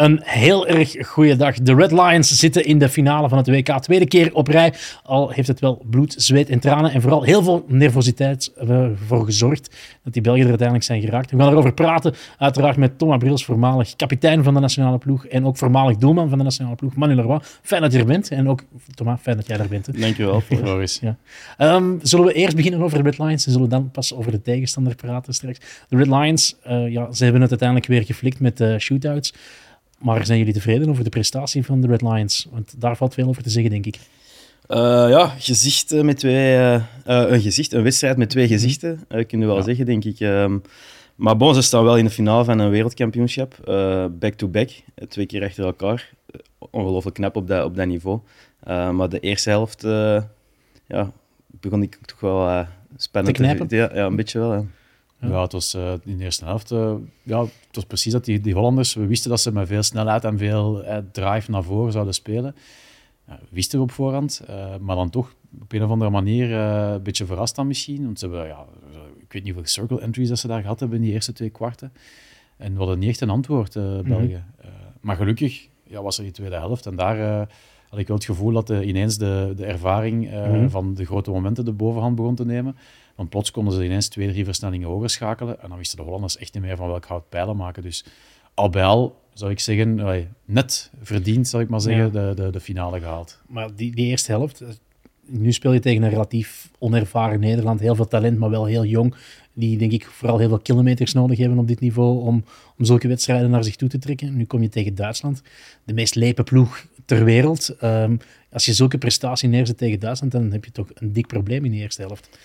Een heel erg goede dag. De Red Lions zitten in de finale van het WK. Tweede keer op rij. Al heeft het wel bloed, zweet en tranen. En vooral heel veel nervositeit ervoor gezorgd dat die Belgen er uiteindelijk zijn geraakt. We gaan erover praten. Uiteraard met Thomas Brils, voormalig kapitein van de nationale ploeg. En ook voormalig doelman van de nationale ploeg. Manu Leroy. Fijn dat je er bent. En ook, Thomas, fijn dat jij er bent. Dankjewel, Floris. ja. Um, zullen we eerst beginnen over de Red Lions en zullen we dan pas over de tegenstander praten straks. De Red Lions, uh, ja, ze hebben het uiteindelijk weer geflikt met de shootouts. Maar zijn jullie tevreden over de prestatie van de Red Lions? Want daar valt veel over te zeggen, denk ik. Uh, ja, gezicht met twee, uh, een gezicht, een wedstrijd met twee gezichten, uh, kun je wel ja. zeggen, denk ik. Um, maar bon, ze staan wel in de finale van een wereldkampioenschap, back-to-back, -back, twee keer achter elkaar. Ongelooflijk knap op dat, op dat niveau. maar de eerste helft ja, begon ik toch wel spannend te knijpen. Ja, ja, een beetje wel. Ja. Ja, het was uh, in de eerste helft. Uh, ja, het was precies dat die, die Hollanders. We wisten dat ze met veel snelheid en veel uh, drive naar voren zouden spelen. wisten we op voorhand. maar dan toch op een of andere manier een beetje verrast dan misschien. Want ze hebben, ja, ik weet niet hoeveel circle entries dat ze daar gehad hebben in die eerste twee kwarten. En we hadden niet echt een antwoord, België. Mm -hmm. maar gelukkig ja, was er die tweede helft. En daar had ik wel het gevoel dat ineens de, de ervaring mm -hmm. van de grote momenten de bovenhand begon te nemen. Want plots konden ze ineens twee, drie versnellingen hoger schakelen. En dan wisten de Hollanders echt niet meer van welk hout pijlen maken. Dus al bij al, zou ik zeggen, net verdiend, zou ik maar zeggen, ja. de, de, de finale gehaald. Maar die, die eerste helft, nu speel je tegen een relatief onervaren Nederland. Heel veel talent, maar wel heel jong. Die, denk ik, vooral heel veel kilometers nodig hebben op dit niveau om, om zulke wedstrijden naar zich toe te trekken. Nu kom je tegen Duitsland, de meest lepe ploeg ter wereld. Um, als je zulke prestatie neerzet tegen Duitsland, dan heb je toch een dik probleem in de eerste helft.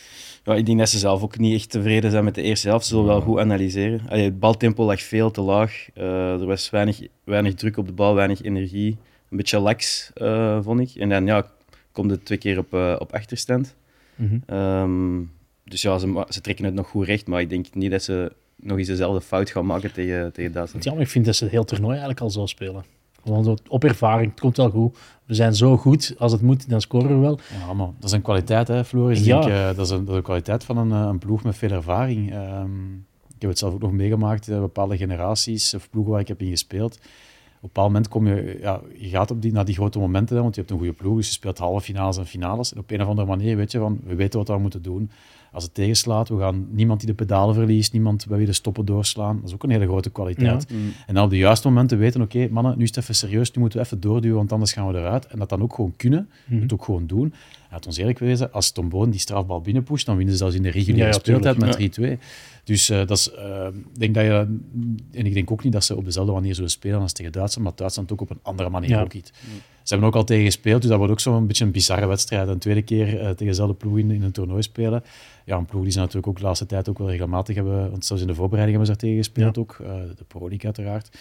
Ja, ik denk dat ze zelf ook niet echt tevreden zijn met de eerste helft. Ze zullen wel goed analyseren. Allee, het baltempo lag veel te laag. Uh, er was weinig, weinig druk op de bal, weinig energie. Een beetje lax, uh, vond ik. En dan ja, komt het twee keer op, uh, op achterstand. Mm -hmm. um, dus ja, ze, ze, trekken het nog goed recht. Maar ik denk niet dat ze nog eens dezelfde fout gaan maken tegen, tegen Duitsland. Ja, maar ik vind dat ze het heel toernooi eigenlijk al zo spelen. Gewoon zo op ervaring, het komt wel goed. We zijn zo goed, als het moet, dan scoren we wel. Ja, maar dat is een kwaliteit, hè, Floris. Ja. Denk, uh, dat, is een, dat is een kwaliteit van een, een ploeg met veel ervaring. Um, ik heb het zelf ook nog meegemaakt, uh, bepaalde generaties of ploegen waar ik heb in gespeeld. Op een bepaald moment kom je, ja, je gaat op die, naar die grote momenten, want je hebt een goede ploeg, dus je speelt halve finales en finales. En op een of andere manier weet je van, we weten wat we moeten doen als het tegenslaat, we gaan niemand die de pedalen verliest, niemand bij wie de stoppen doorslaan. Dat is ook een hele grote kwaliteit. Ja. Mm. En dan op de juiste momenten weten, oké, okay, mannen, nu is het even serieus, nu moeten we even doorduwen, want anders gaan we eruit. En dat dan ook gewoon kunnen, mm. het ook gewoon doen. Laat ons eerlijk wezen, als Tom Boon die strafbal binnenpusht, dan winnen ze zelfs in de reguliere ja, ja, speeltijd met 3-2. Dus uh, dat is, uh, denk dat je, en ik denk ook niet dat ze op dezelfde manier zullen spelen als tegen Duitsland, maar Duitsland ook op een andere manier ook iets. Mm. Ze hebben ook al tegen gespeeld, dus dat wordt ook zo'n beetje een bizarre wedstrijd. Een tweede keer uh, tegen dezelfde ploeg in, in een toernooi spelen. Ja, een ploeg die ze natuurlijk ook de laatste tijd ook wel regelmatig hebben, want zelfs in de voorbereiding hebben ze daar tegen gespeeld ook. de Pro League uiteraard.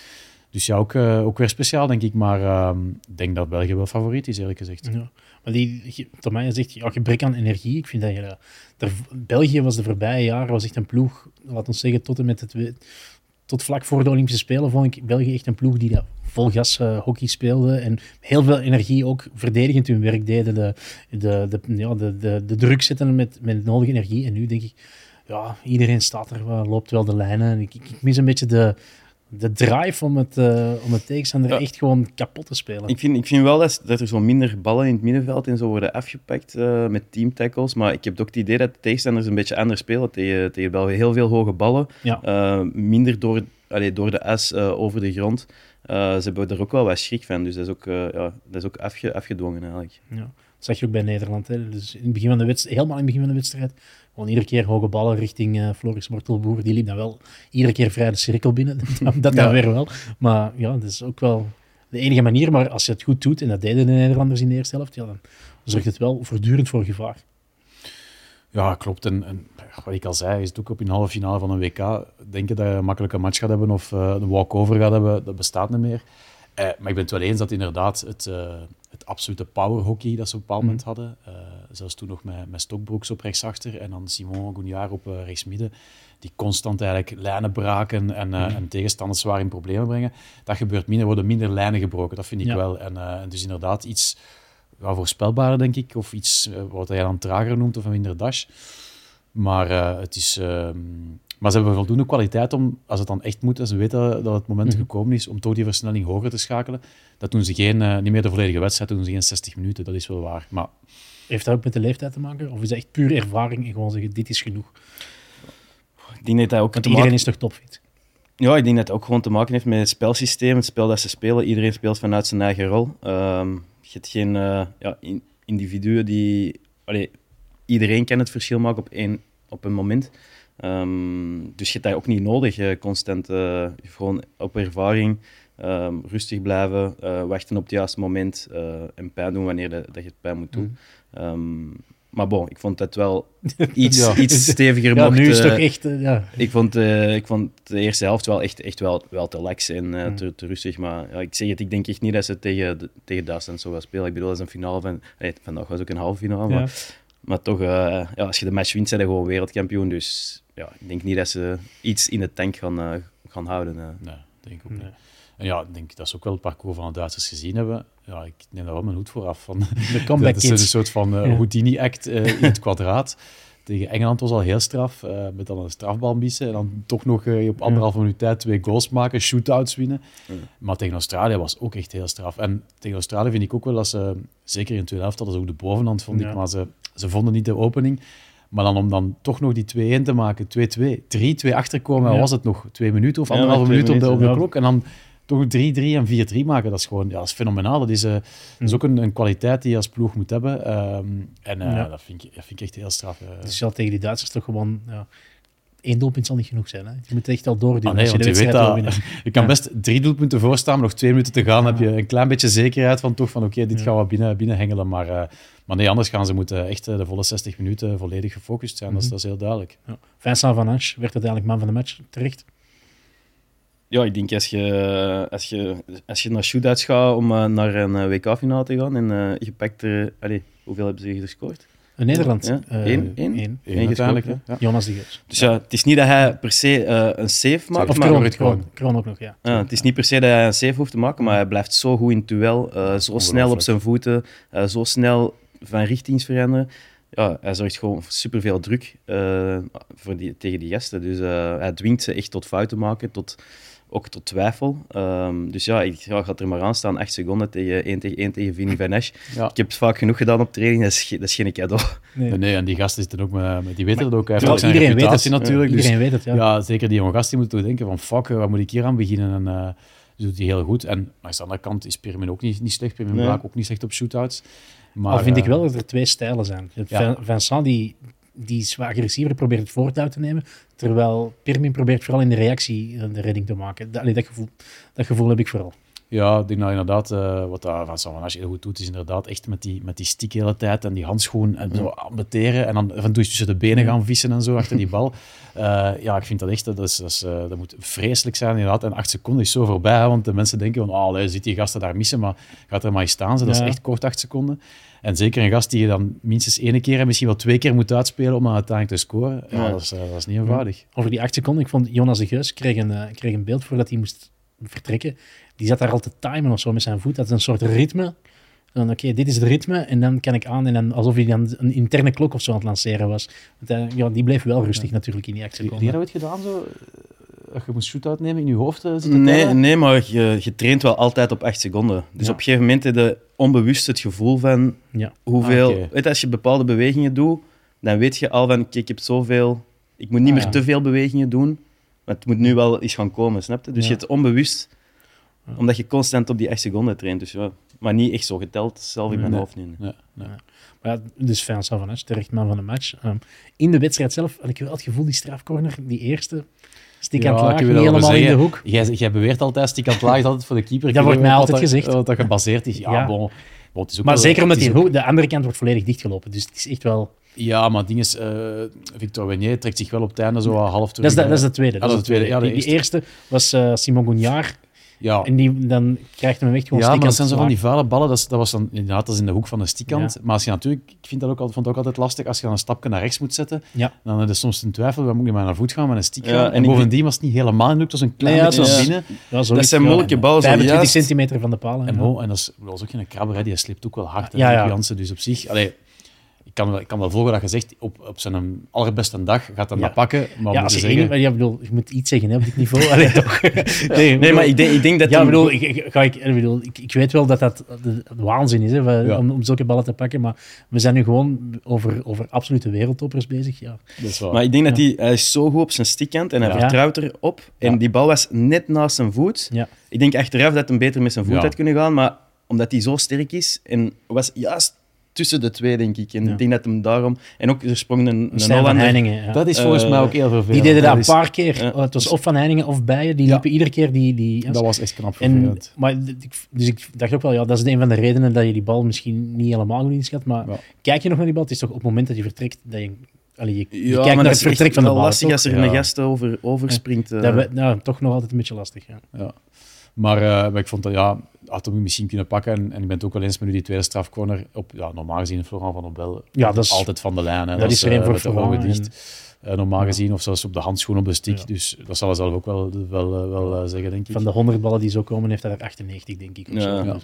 Dus ja, ook, ook weer speciaal, denk ik. Maar ehm, ik denk dat België wel favoriet is, eerlijk gezegd. Ja. Maar die, Tomai zegt, ja, gebrek aan energie. Ik vind dat je... De, België was de voorbije jaren was echt een ploeg, laat ons zeggen, tot en met het... Tot vlak voor de Olympische Spelen vond ik België echt een ploeg die dat vol gas uh, hockey speelde en heel veel energie ook verdedigend hun werk deden. De, de, de, ja, de, de, de druk zetten met, met nodige energie. En nu denk ik, ja, iedereen staat er, loopt wel de lijnen. Ik, ik, ik mis een beetje de, de drive om het, uh, om het tegenstander ja. echt gewoon kapot te spelen. Ik vind, ik vind wel dat, dat er zo minder ballen in het middenveld en zo worden afgepakt uh, met teamtackles. Maar ik heb ook het idee dat de tegenstanders een beetje anders spelen tegen, tegen wel heel veel hoge ballen. Ja. Uh, minder door, allee, door de as over de grond. Ze hebben er ook wel wat schrik van. Dus dat is ook, ja, dat is ook afge, afgedwongen eigenlijk. Ja. Dat zag je ook bij Nederland. Hè. Dus in het begin van de wedstrijd, helemaal in het begin van de wedstrijd gewoon iedere keer hoge ballen richting uh, Floris Mortelboer. Die liep dan wel iedere keer vrij de cirkel binnen. dat dan weer wel. Maar ja, dat is ook wel de enige manier. Maar als je het goed doet, en dat deden de Nederlanders in de eerste helft, ja, dan zorgt het wel voortdurend voor gevaar. Ja, klopt. En, en, wat ik al zei, is het ook op een halve finale van een WK. Denken dat je een makkelijke match gaat hebben of uh, een walk-over gaat hebben, dat bestaat niet meer. Uh, maar ik ben het wel eens dat inderdaad het, uh, het absolute powerhockey dat ze op een bepaald moment mm. hadden. Zelfs toen nog met, met Stokbroeks op rechtsachter en dan Simon Gouniard op rechtsmidden. Die constant eigenlijk lijnen braken en, mm. en tegenstanders zwaar in problemen brengen. Dat gebeurt minder, worden minder lijnen gebroken. Dat vind ik ja. wel. En dus inderdaad iets ja, voorspelbaarder, denk ik. Of iets wat hij dan trager noemt of een minder dash. Maar uh, het is, uh, Maar ze hebben voldoende kwaliteit om, als het dan echt moet, en ze weten dat het moment Mhm. gekomen is om toch die versnelling hoger te schakelen, dat doen ze geen, eh, niet meer de volledige wedstrijd, dat doen ze geen 60 minuten, dat is wel waar. Maar Heeft dat ook met de leeftijd te maken? Of is dat echt puur ervaring en gewoon zeggen, dit is genoeg? Ik denk dat hij ook Want iedereen maken- is toch topfit? Ja, ik denk dat het ook gewoon te maken heeft met het spelsysteem, het spel dat ze spelen. Iedereen speelt vanuit zijn eigen rol. Ehm, je hebt geen eh, ja, in- individuen die... Allee, iedereen kan het verschil maken op, één, op een moment. Ehm, dus je hebt dat ook niet nodig, eh, constant. eh, gewoon op ervaring, ehm, rustig blijven, wachten op het juiste moment en pijn doen wanneer dat, dat je het pijn moet doen. Ehm, maar bon, ik vond het wel iets, Ja. iets steviger Ja, mocht, nu is het eh, toch echt... eh, ja. ik vond, eh, ik vond de eerste helft wel echt, echt wel, wel te lax en eh, Mm. te, te rustig. Maar ja, ik zeg het, ik denk echt niet dat ze tegen, de- tegen Duitsland zo gaan spelen. Ik bedoel, dat is een finale van... Hey, vandaag was ook een halve finale. Ja. Maar, toch, eh, ja, als je de match wint, zijn je gewoon wereldkampioen. Dus ja, ik denk niet dat ze iets in de tank gaan, eh, gaan houden. eh. nee, denk ik ook Nee. niet. En ja, ik denk dat ze ook wel het parcours van de Duitsers gezien hebben. Ja, ik neem daar wel mijn hoed voor af. Van, De comeback dat is een soort van eh, Ja. Houdini-act eh, in het kwadraat. Tegen Engeland was al heel straf, eh, met dan een strafbal missen en dan toch nog eh, op anderhalve minuut tijd twee goals maken, shootouts winnen. Ja. Maar tegen Australië was ook echt heel straf. En tegen Australië vind ik ook wel dat ze, zeker in de tweede helft hadden ze ook de bovenhand, vond Ja. ik, maar ze, ze vonden niet de opening. Maar dan om dan toch nog die 2-1 te maken, 2-2, 3-2 achterkomen, Ja. was het nog twee minuten of anderhalve minuut op de, op de klok. En dan toch 3-3 en 4-3 maken, dat is gewoon ja, dat is fenomenaal. Dat is, eh, dat is ook een, een kwaliteit die je als ploeg moet hebben. Ehm, en eh, Ja. dat, vind ik, dat vind ik echt heel straf. Dus ja, tegen die Duitsers toch gewoon... Ja, één doelpunt zal niet genoeg zijn. Hè? Je moet echt al doorduwen Ah, nee, als je je weet dat je kan Ja. best drie doelpunten voorstaan, maar nog twee minuten te gaan, heb je een klein beetje zekerheid van toch van oké, dit gaan we binnen, binnen hengelen. Maar, eh, maar nee, anders gaan ze moeten echt de volle 60 minuten volledig gefocust zijn. dat, is, Mhm. dat is heel duidelijk. Ja. Vincent Van Ansch werd uiteindelijk man van de match terecht. Ja, ik denk als je, als je, als je naar shootouts gaat om eh, naar een eh, WK-finale te gaan en eh, je pakt er... Allee, hoeveel hebben ze gescoord? In Nederland. Ja, één, één? één. Eén Eén uiteindelijk. Ja. Jonas de Geus. Dus ja, het is niet dat hij per se eh, een save maakt, Of maar... Kroon, Kroon, Kroon, ook nog, ja. Ja, het is niet per se dat hij een save hoeft te maken, maar hij blijft zo goed in het duel, eh, zo snel op zijn voeten, eh, zo snel van richtings veranderen. Ja, hij zorgt gewoon voor superveel druk eh, voor die, tegen die gasten. Dus eh, hij dwingt ze echt tot fouten maken, tot, ook tot twijfel. Ehm, dus ja, ik ja, ga er maar aan staan, 8 seconden tegen 1 tegen 1 tegen Vinny Van Esch. Ja. Ik heb het vaak genoeg gedaan op training, dat is, dat is geen cadeau. Nee. Nee, nee, en die gasten zitten ook met, met- die weten Maar- het ook. Terwijl iedereen weet het. natuurlijk. dus- Iedereen weet het, ja. Ja, zeker die jonge gast die moet toch denken van fuck, eh, waar moet ik hier aan beginnen? En eh dus doet hij heel goed. En maar aan de andere kant is Pirmin ook niet, niet slecht. Pirmin Nee. Braak ook niet slecht op shootouts. Maar Al vind ik eh, wel dat er twee stijlen zijn. Ja. Vin- Vincent die, die is wat agressiever probeert het voortouw te nemen, terwijl Pirmin probeert vooral in de reactie eh, de redding te maken. Dat, allee, dat, gevoel, dat gevoel heb ik vooral. Ja, ik denk dat inderdaad, eh, wat dat Van Savanage heel goed doet, is inderdaad echt met die, met die stick de hele tijd en die handschoen en zo ambeteren en dan en toe eens tussen de benen gaan vissen en zo achter die bal. Eh, ja, ik vind dat echt, dat, is, dat, is, dat moet vreselijk zijn inderdaad. En acht seconden is zo voorbij, hè, want de mensen denken van, oh, zit die gasten daar missen, maar gaat er maar eens staan. Ze. Dat is echt kort, acht seconden. En zeker een gast die je dan minstens één keer en misschien wel twee keer moet uitspelen om uiteindelijk te scoren, ja, Ja. Dat, is, eh, dat is niet eenvoudig. Over die acht seconden, ik vond Jonas de Geus kreeg een, eh, kreeg een beeld voordat hij moest vertrekken. Die zat daar al te timen of zo met zijn voet. Dat is een soort ritme. Dan, oké, dit is het ritme en dan kan ik aan en dan alsof hij dan een interne klok of zo aan het lanceren was. Want, eh, ja, die bleef wel rustig natuurlijk in die acht Heb je seconden. dat ooit gedaan zo? Dat je moest shootout nemen in je hoofd eh, zitten Nee, nee maar je, je traint wel altijd op 8 seconden. Dus Ja. op een gegeven moment heb je onbewust het gevoel van Ja. hoeveel... Ah, weet als je bepaalde bewegingen doet, dan weet je al van, kijk, ik heb zoveel... Ik moet niet Ah, meer ja. te veel bewegingen doen, maar het moet nu wel eens gaan komen, snap je? Dus Ja. je hebt onbewust, Ja. omdat je constant op die 8 seconden traint. Dus ja, maar niet echt zo geteld, zelf in mijn Nee. hoofd niet. Nee, nee. Maar ja, dus van Esch, terecht man van de match. Ehm, in de wedstrijd zelf had ik wel het gevoel, die strafcorner, die eerste, stik Ja, aan het laag, niet helemaal in de hoek. Jij, jij beweert altijd, stik aan het laag is altijd voor de keeper. Dat wordt mij altijd dat- gezegd. Wat dat gebaseerd is. Ja, Ja. bon. Is ook Maar wel- zeker het die hoek, de andere kant wordt volledig dichtgelopen. Dus het is echt wel... Ja, maar het ding is, eh, Victor Wenier trekt zich wel op het einde zo half terug. Dat is de, dat is de tweede. dat is de tweede. Ja, de die, die eerste was eh, Simon Gognard. Ja, En die, dan krijgt hem echt gewoon ja stik maar aan dat zijn het zo van die vuile ballen. Dat, is, dat was dan inderdaad dat is in de hoek van de stikkant. Ja. Maar als je natuurlijk, ik vind dat ook, altijd- vond het ook altijd lastig, als je dan een stapje naar rechts moet zetten, Ja. dan heb je soms een twijfel, waar moet ik met mijn voet gaan, met een stick Ja, gaan. en bovendien was het niet helemaal in de hoek, het was een klein beetje naar is- binnen. Dat is- zijn moeilijke ballen. zo 25 juist. centimeter van de palen. En, en dat, is, dat was ook geen krabber, hè, die slipt ook wel hard. Ja, Ja, dus op zich, allee, kan, ik kan wel volgen dat je zegt, op, op zijn allerbeste dag gaat hij Ja. dat pakken. Maar ja, als je, zeggen, ja, bedoel, je moet iets zeggen hè, op dit niveau. Allee, toch? Nee, Nee, maar ik denk, ik denk dat Ja, bedoel, ik, ga ik, bedoel, ik, ik weet wel dat dat de, de waanzin is hè, van- Ja. om, om zulke ballen te pakken, maar we zijn nu gewoon over, over absolute wereldtoppers bezig. Ja. dat is waar. Maar ik denk dat hij, hij is zo goed op zijn stickkant en hij Ja. vertrouwt erop. En Ja. die bal was net naast zijn voet. Ja. Ik denk achteraf dat hij beter met zijn voet Ja. had kunnen gaan, maar omdat hij zo sterk is en was juist tussen de twee, denk ik. En Ja. ik denk dat hem daarom... En ook, er sprong een, een Stijn van Hollander. Heiningen. Ja. dat is volgens Eh, mij ook heel vervelend. die deden dat een is- paar keer. Ja. Het was of Van Heiningen of Bijen. Die Ja. liepen iedere keer die... die Dat was echt knap en, vervelend. maar, dus ik dacht ook wel, ja, dat is een van de redenen dat je die bal misschien niet helemaal goed inschat. Maar Ja. kijk je nog naar die bal, het is toch op het moment dat je vertrekt dat je... Allee, je, je Ja, kijkt naar het vertrek van de wel bal. lastig toch? als er Ja. een gast over, overspringt. eh. Dat we, nou, toch nog altijd een beetje lastig. Ja. Ja. Maar, eh, maar ik vond dat, ja, had hem misschien kunnen pakken. En, en ik ben het ook wel eens met nu die tweede strafcorner. Op, ja, normaal gezien, Florent van Obel Ja, dat is- altijd van de lijn. Hè. dat is er één eh, voor met de Florent ogen dicht. en- Eh, normaal Ja. gezien, of zelfs op de handschoen op de stick. Ja. Dus dat zal hij zelf ook wel, wel, wel zeggen, denk ik. Van de 100 ballen die zo komen, heeft hij er 98, denk ik. Of. Ja. Ja.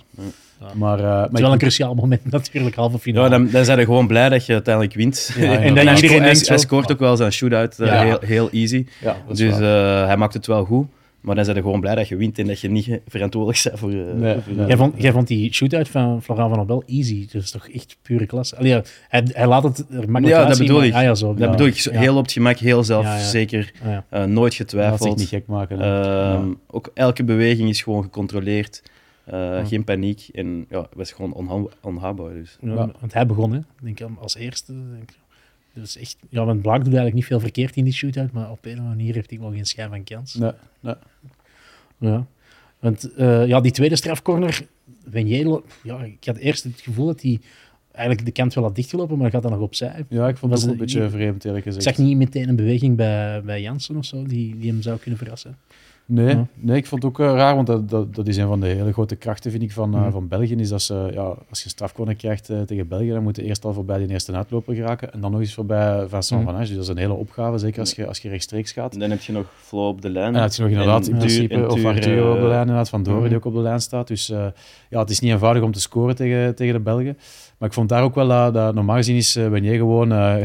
Maar, eh, maar Het is wel ik- een cruciaal moment natuurlijk, halve finale. Ja, dan, dan zijn we gewoon blij dat je uiteindelijk wint. Ja, en hij, iedereen sco- hij- scoort ook wel zijn shootout eh, Ja. heel, heel easy. Dus eh, hij maakt het wel goed. Maar dan zijn we gewoon blij dat je wint en dat je niet verantwoordelijk bent voor... eh, Nee, voor- nee. Jij vond, jij vond die shootout van Florent van Obel easy. Dat is toch echt pure klasse. Allee, ja, hij, hij laat het er makkelijk Ja, dat bedoel maar- ik. Ah, ja, zo. Dat bedoel ik, zo heel op het gemak, heel Ja, ja. zelfzeker, Ah, ja. eh, nooit getwijfeld. niet gek maken. Ehm, Ja. Ook elke beweging is gewoon gecontroleerd. Eh. Geen paniek. En ja, het was gewoon onha- onhaakbaar. Dus. Ja, Ja. Want hij begon, hè, denk ik, als eerste. Denk ik. Dus echt, ja, want Blaak doet eigenlijk niet veel verkeerd in die shootout, maar op een of andere manier heeft hij wel geen schijn van kans. Nee, nee. Ja. Want eh, ja, die tweede strafcorner, Wenier, ja, ik had eerst het gevoel dat hij eigenlijk de kant wel had dichtgelopen, maar gaat dan nog opzij. Ja, ik vond ook een beetje vreemd, eerlijk Ik gezegd. zag niet meteen een beweging bij, bij Jansen of zo, die, die hem zou kunnen verrassen. Nee, Ja. nee, ik vond het ook eh, raar, want dat, dat, dat is een van de hele grote krachten, vind ik, van, eh, van België. Is dat ze, ja, als je een strafcorner krijgt eh, tegen België, dan moet je eerst al voorbij die eerste uitloper geraken en dan nog eens voorbij Vincent. Van Asch. Dus dat is een hele opgave, zeker als je, als je rechtstreeks gaat. En dan heb je nog Flo op de lijn. En dan je nog inderdaad in principe, of Arthur op de lijn, inderdaad, Van Doren die ook op de lijn staat. Dus eh, ja, het is niet eenvoudig om te scoren tegen, tegen de Belgen. Maar ik vond daar ook wel dat, dat normaal gezien is uh, wanneer gewoon... eh,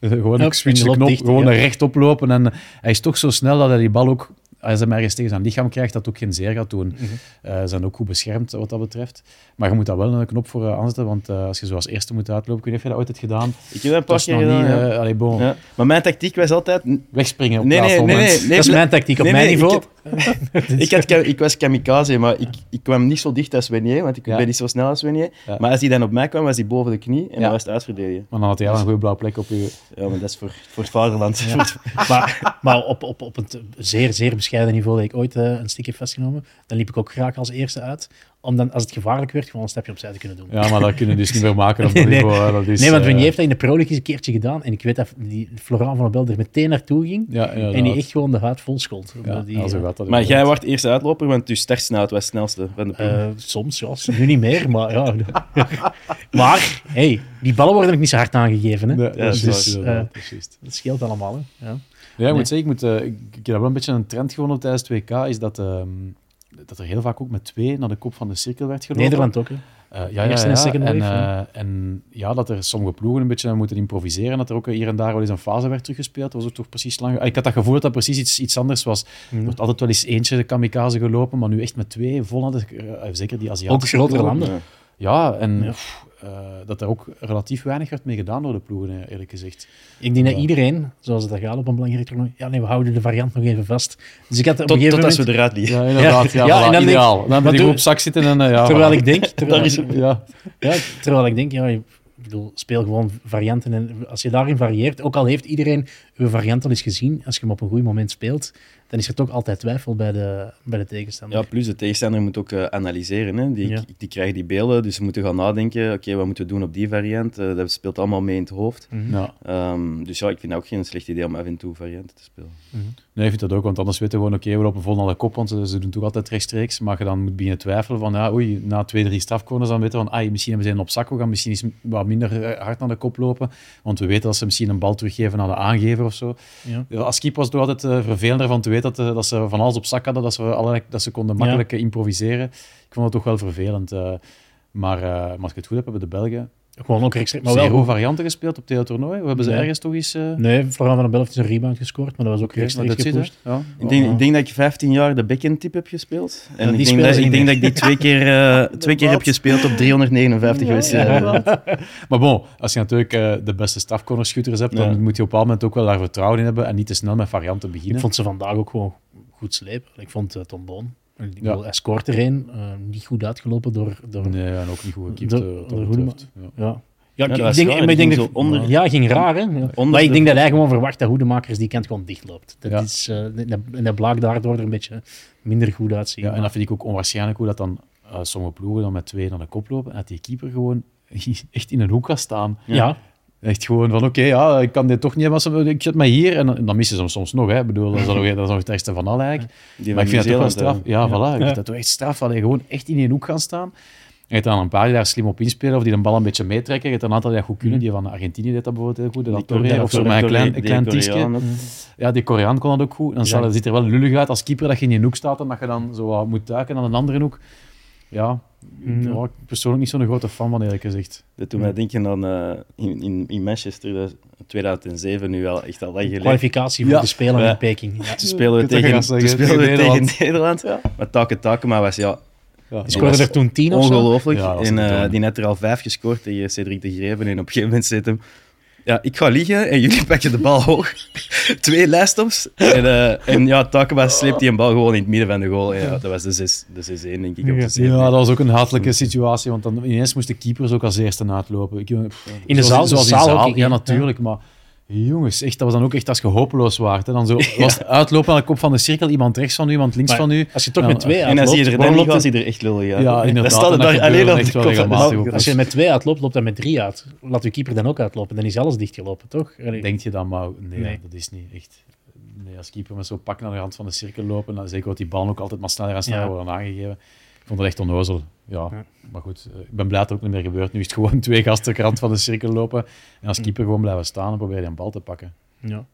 gewoon Ja, knop, dicht, gewoon ja. rechtop lopen. En hij is toch zo snel dat hij die bal ook, als hij maar ergens tegen zijn lichaam krijgt, dat ook geen zeer gaat doen. Mhm. Eh, ze zijn ook goed beschermd wat dat betreft. Maar je moet daar wel een knop voor uh, aanzetten, want uh, als je zoals eerste moet uitlopen, kun je dat ooit het gedaan? Ik heb dat een paar keer gedaan, niet... ja. eh, allee, bon, Ja. Maar mijn tactiek was altijd... wegspringen op Nee, nee, nee, nee, nee, dat is mijn tactiek op mijn niveau. Ik, had, ka- ik was kamikaze, maar ik, ik kwam niet zo dicht als Wenier, want ik Ja. ben niet zo snel als Wenier. Ja. Maar als hij dan op mij kwam, was hij boven de knie en Ja. dan was het uitverdedigen. Maar dan had hij al een goede blauwe plek op je... Ja, maar dat is voor, voor het vaderland. Ja. maar maar op, op, op het zeer, zeer bescheiden niveau dat ik ooit eh, een stick heb vastgenomen, dan liep ik ook graag als eerste uit, om dan, als het gevaarlijk werd, gewoon een stapje opzij te kunnen doen. Ja, maar dat kun je dus niet meer maken op Nee, dat nee. niveau. hè. Dat is, nee, want eh, Wenier heeft dat in de Pro League eens een keertje gedaan, en ik weet dat die Florent van Obel er meteen naartoe ging, Ja, en die echt gewoon de huid vol schold. Ja, die, eh, gaat Maar jij wordt eerste uitloper, want je startsnelheid was het snelste van de ploeg. Eh, soms, ja. Nu niet meer, maar ja. maar, hey, die ballen worden ook niet zo hard aangegeven. Hè? Nee, Ja, dat is dus, eh, dat scheelt allemaal. Hè? Ja. Ja, ik Nee. moet zeggen, ik, moet, eh, ik, ik heb wel een beetje een trend gewonnen tijdens het WK, is dat, ehm, dat er heel vaak ook met twee naar de kop van de cirkel werd gelopen. Nederland ook. Hè? Eh, ja, ja, ja, en en, eh, en ja, dat er sommige ploegen een beetje moeten improviseren, dat er ook hier en daar wel eens een fase werd teruggespeeld. Dat was ook toch precies lang. Ik had dat gevoel dat dat precies iets, iets anders was. Er wordt altijd wel eens eentje de kamikaze gelopen, maar nu echt met twee vol eh, zeker die Aziatische Ook grotere landen. Ja. Ja, en Ja. pff, eh, dat er ook relatief weinig werd mee gedaan door de ploegen, eh, eerlijk gezegd. Ik denk dat iedereen, zoals het dat gaat op een belangrijk toernooi, ja nee, we houden de variant nog even vast. Dus ik had op een Tot, gegeven tot als moment... we eruit liggen. Ja, inderdaad. Ja, Ja, voilà, en dan denk- ideaal. Dan ben je op zak zitten en eh, ja, Terwijl voilà. ik denk, terwijl, Daar is- Ja, ja, terwijl ik denk, ja, je- ik bedoel, speel gewoon varianten. En als je daarin varieert, ook al heeft iedereen uw variant al eens gezien, als je hem op een goed moment speelt, dan is er toch altijd twijfel bij de, bij de tegenstander. Ja, plus de tegenstander moet ook eh, analyseren. Hè. Die, Ja. die krijgen die beelden, dus ze moeten gaan nadenken. Oké, wat moeten we doen op die variant? Eh, dat speelt allemaal mee in het hoofd. Mhm. ja. Ehm, dus ja, ik vind het ook geen slecht idee om af en toe varianten te spelen. Nee, ik vind dat ook, want anders weten we gewoon, oké, we lopen vol naar de kop, want ze, ze doen toch altijd rechtstreeks. Maar je dan moet beginnen twijfelen van, ja, oei, na twee, drie strafcorners dan weten we van, ah, misschien hebben ze een op zak, we gaan misschien eens wat minder eh, hard naar de kop lopen. Want we weten dat ze misschien een bal teruggeven aan de aangever of zo. Ja. Als keeper was het altijd eh, vervelender van te weten dat, eh, dat ze van alles op zak hadden, dat ze, allerlei, dat ze konden makkelijk eh, improviseren. Ik vond het toch wel vervelend. maar, maar als ik het goed heb, hebben de Belgen Gewoon ook rechtstreeks. Maar wel varianten gespeeld op het toernooi. We hebben ze ergens toch eens... Uh... Nee, Florian van den Belft is een rebound gescoord, maar dat was ook okay, rechtstreeks gepusht. Ja. Ik, denk, ik denk dat je 15 jaar de backhand tip heb gespeeld. En ik, denk dat, ik denk dat ik die twee keer, uh, twee keer heb gespeeld op 359 wedstrijden. maar bon, als je natuurlijk uh, de beste stafcornerschutters hebt, dan moet je op een bepaald moment ook wel daar vertrouwen in hebben en niet te snel met varianten beginnen. Ik vond ze vandaag ook gewoon goed slepen. Ik vond Tom Boon ja. Hij scoort er een, uh, niet goed uitgelopen door... door nee, en ook niet goed gekiept. Door, door, door ja. ja. Ja, ik, denk, maar ik denk dat, onder, ja, ging raar, hè? maar ik denk dat hij gewoon verwacht dat Hoedemakers die kant gewoon dichtloopt. Dat is, uh, en dat blaakt daardoor er een beetje minder goed uitzien. Ja, en dat vind ik ook onwaarschijnlijk hoe dat dan uh, sommige ploegen dan met twee naar de kop lopen en dat die keeper gewoon echt in een hoek gaat staan. Ja. Echt gewoon van, oké, ja, ik kan dit toch niet hebben, ik zet mij hier. En, dan missen ze hem soms nog, hè. Ik bedoel, dat is, nog, dat is nog het ergste van al eigenlijk. Die maar ik vind het toch wel straf. Ja, ja, voilà. Ik vind dat toch echt straf. je gewoon echt in een hoek gaan staan. Je hebt dan een paar die daar slim op inspelen of die de bal een beetje meetrekken. Je hebt een aantal die dat goed kunnen. Die van Argentinië deed dat bijvoorbeeld heel goed. Dat Torre, of zo met een klein, een klein Ja, die Koreaan kon dat ook goed. Dan ja. ziet er wel lullig uit als keeper dat je in je hoek staat en dat je dan zo moet duiken aan een andere hoek. Ja, mm. ja, ik persoonlijk niet zo'n grote fan van, eerlijk gezegd. Dat doet mij denken aan uh, in, in, in Manchester, 2007, nu wel echt al lang geleden. Kwalificatie voor de Spelen in Peking. Ja. Toen spelen we tegen, spelen we tegen Nederland. Ja. Maar Take Takema was ja... Ja, die scoorde er toen tien Ongelooflijk. en uh, die net er al vijf gescoord tegen Cedric de Greven. En op een gegeven moment zit hem ja, ik ga liggen en jullie pakken de bal hoog. Twee lijstops. En, uh, en ja, Takema sleept die een bal gewoon in het midden van de goal. Ja, dat was de 6-1, de denk ik. Op de ja, dat was ook een hatelijke situatie, want dan ineens moest de keepers ook als eerste uitlopen. Ik, in de zaal? Zoals in de zaal, ja, natuurlijk, maar... Jongens, echt, dat was dan ook echt als je hopeloos waart. Hè. Dan zo, was uitlopen aan de kop van de cirkel, iemand rechts van u, iemand links van u. Als je toch met twee uitloopt... En als je er dan niet was, hij er echt lullig Ja, ja inderdaad. Dat alleen op de Als je met twee uitloopt, loopt hij met drie uit. Laat je keeper dan ook uitlopen. Dan is alles dichtgelopen, toch? Denk je dan, maar nee, dat is niet echt... Nee, als keeper met zo'n pak naar de rand van de cirkel lopen, dan zeker wordt die bal ook altijd maar sneller en sneller worden aangegeven. Ik vond het echt onnozel. Ja, maar goed, eh, ik ben blij dat het ook niet meer gebeurt. Nu is het gewoon twee gasten rand van de cirkel lopen en als keeper gewoon blijven staan en proberen een bal te pakken. Ja.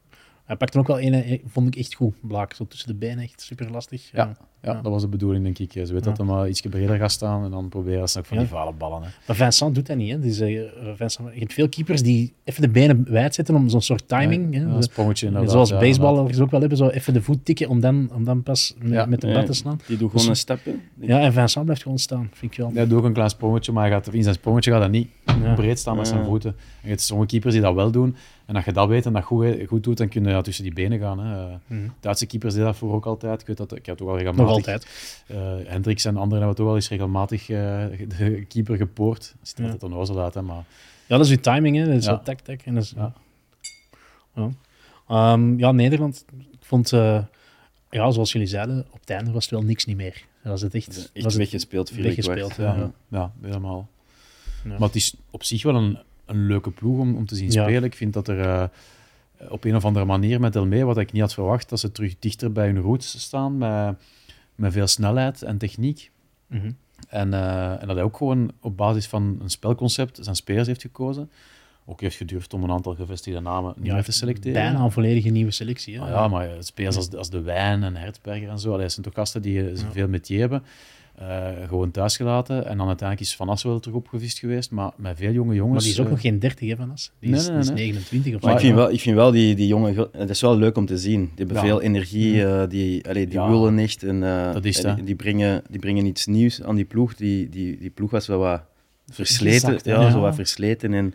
Hij pakte ook wel een, eh, vond ik echt goed, Blaak. Zo tussen de benen, echt super lastig. Ja, ja, dat was de bedoeling, denk ik. Ze weet dat hij maar iets breder gaat staan en dan proberen ze nog van die vale ballen. Hè. Maar Vincent doet dat niet. Hè. Dus, uh, Vincent, je hebt veel keepers die even de benen wijd zetten om zo'n soort timing. Ja, een sprongetje inderdaad. Zoals ja, baseballers ook wel hebben, zo even de voet tikken om dan, om dan pas met, met de bal te slaan. Die doet gewoon dus, een stap Ja, en Vincent blijft gewoon staan, vind ik wel. Hij doet ook een klein sprongetje, maar hij gaat, in zijn sprongetje gaat hij niet breed staan met zijn voeten. En je hebt sommige keepers die dat wel doen. En als je dat weet en dat goed, goed doet, dan kun je ja, tussen die benen gaan. Hè. Mm. Duitse keepers deden dat voor ook altijd. Ik weet dat, ik heb toch al regelmatig... Altijd. Uh, Hendricks en anderen hebben toch wel eens regelmatig uh, de keeper gepoord. Dat ziet er ja. altijd onnozel uit, hè, maar... Ja, dat is uw timing, hè. Dat is ja. tak, tak. En dat is, ja. Ja. Um, ja, Nederland, ik vond... Uh, ja, zoals jullie zeiden, op het einde was het wel niks niet meer. Dat was het echt... Echt was weggespeeld, vier weggespeeld, ja. Ja, ja, helemaal. Maar het is op zich wel een een leuke ploeg om, om te zien spelen. Ik vind dat er uh, op een of andere manier met Elmee, wat ik niet had verwacht, dat ze terug dichter bij hun roots staan, met, met veel snelheid en techniek. Mm -hmm. en, uh, en dat hij ook gewoon op basis van een spelconcept zijn spelers heeft gekozen. Ook heeft gedurfd om een aantal gevestigde namen niet ja, te selecteren. Bijna een volledige nieuwe selectie. Hè? Ah, ja, maar spelers als, als De Wijn en Hertzberger en zo, dat zijn toch gasten die ja. veel metier hebben. Uh, gewoon thuis gelaten. En dan uiteindelijk is Van As wel terug opgevist geweest. Maar met veel jonge jongens... Maar die is ook uh, nog geen 30, hè, Van As? Die is, nee, nee, nee. is 29 of Maar ik vind wel, ik vind wel die, die jongen... Het is wel leuk om te zien. Die hebben ja. veel energie. Uh, die allee, die ja. willen echt. En, dat is die, die, brengen, die brengen iets nieuws aan die ploeg. Die, die, die ploeg was wel wat versleten. ja, zo wat versleten. En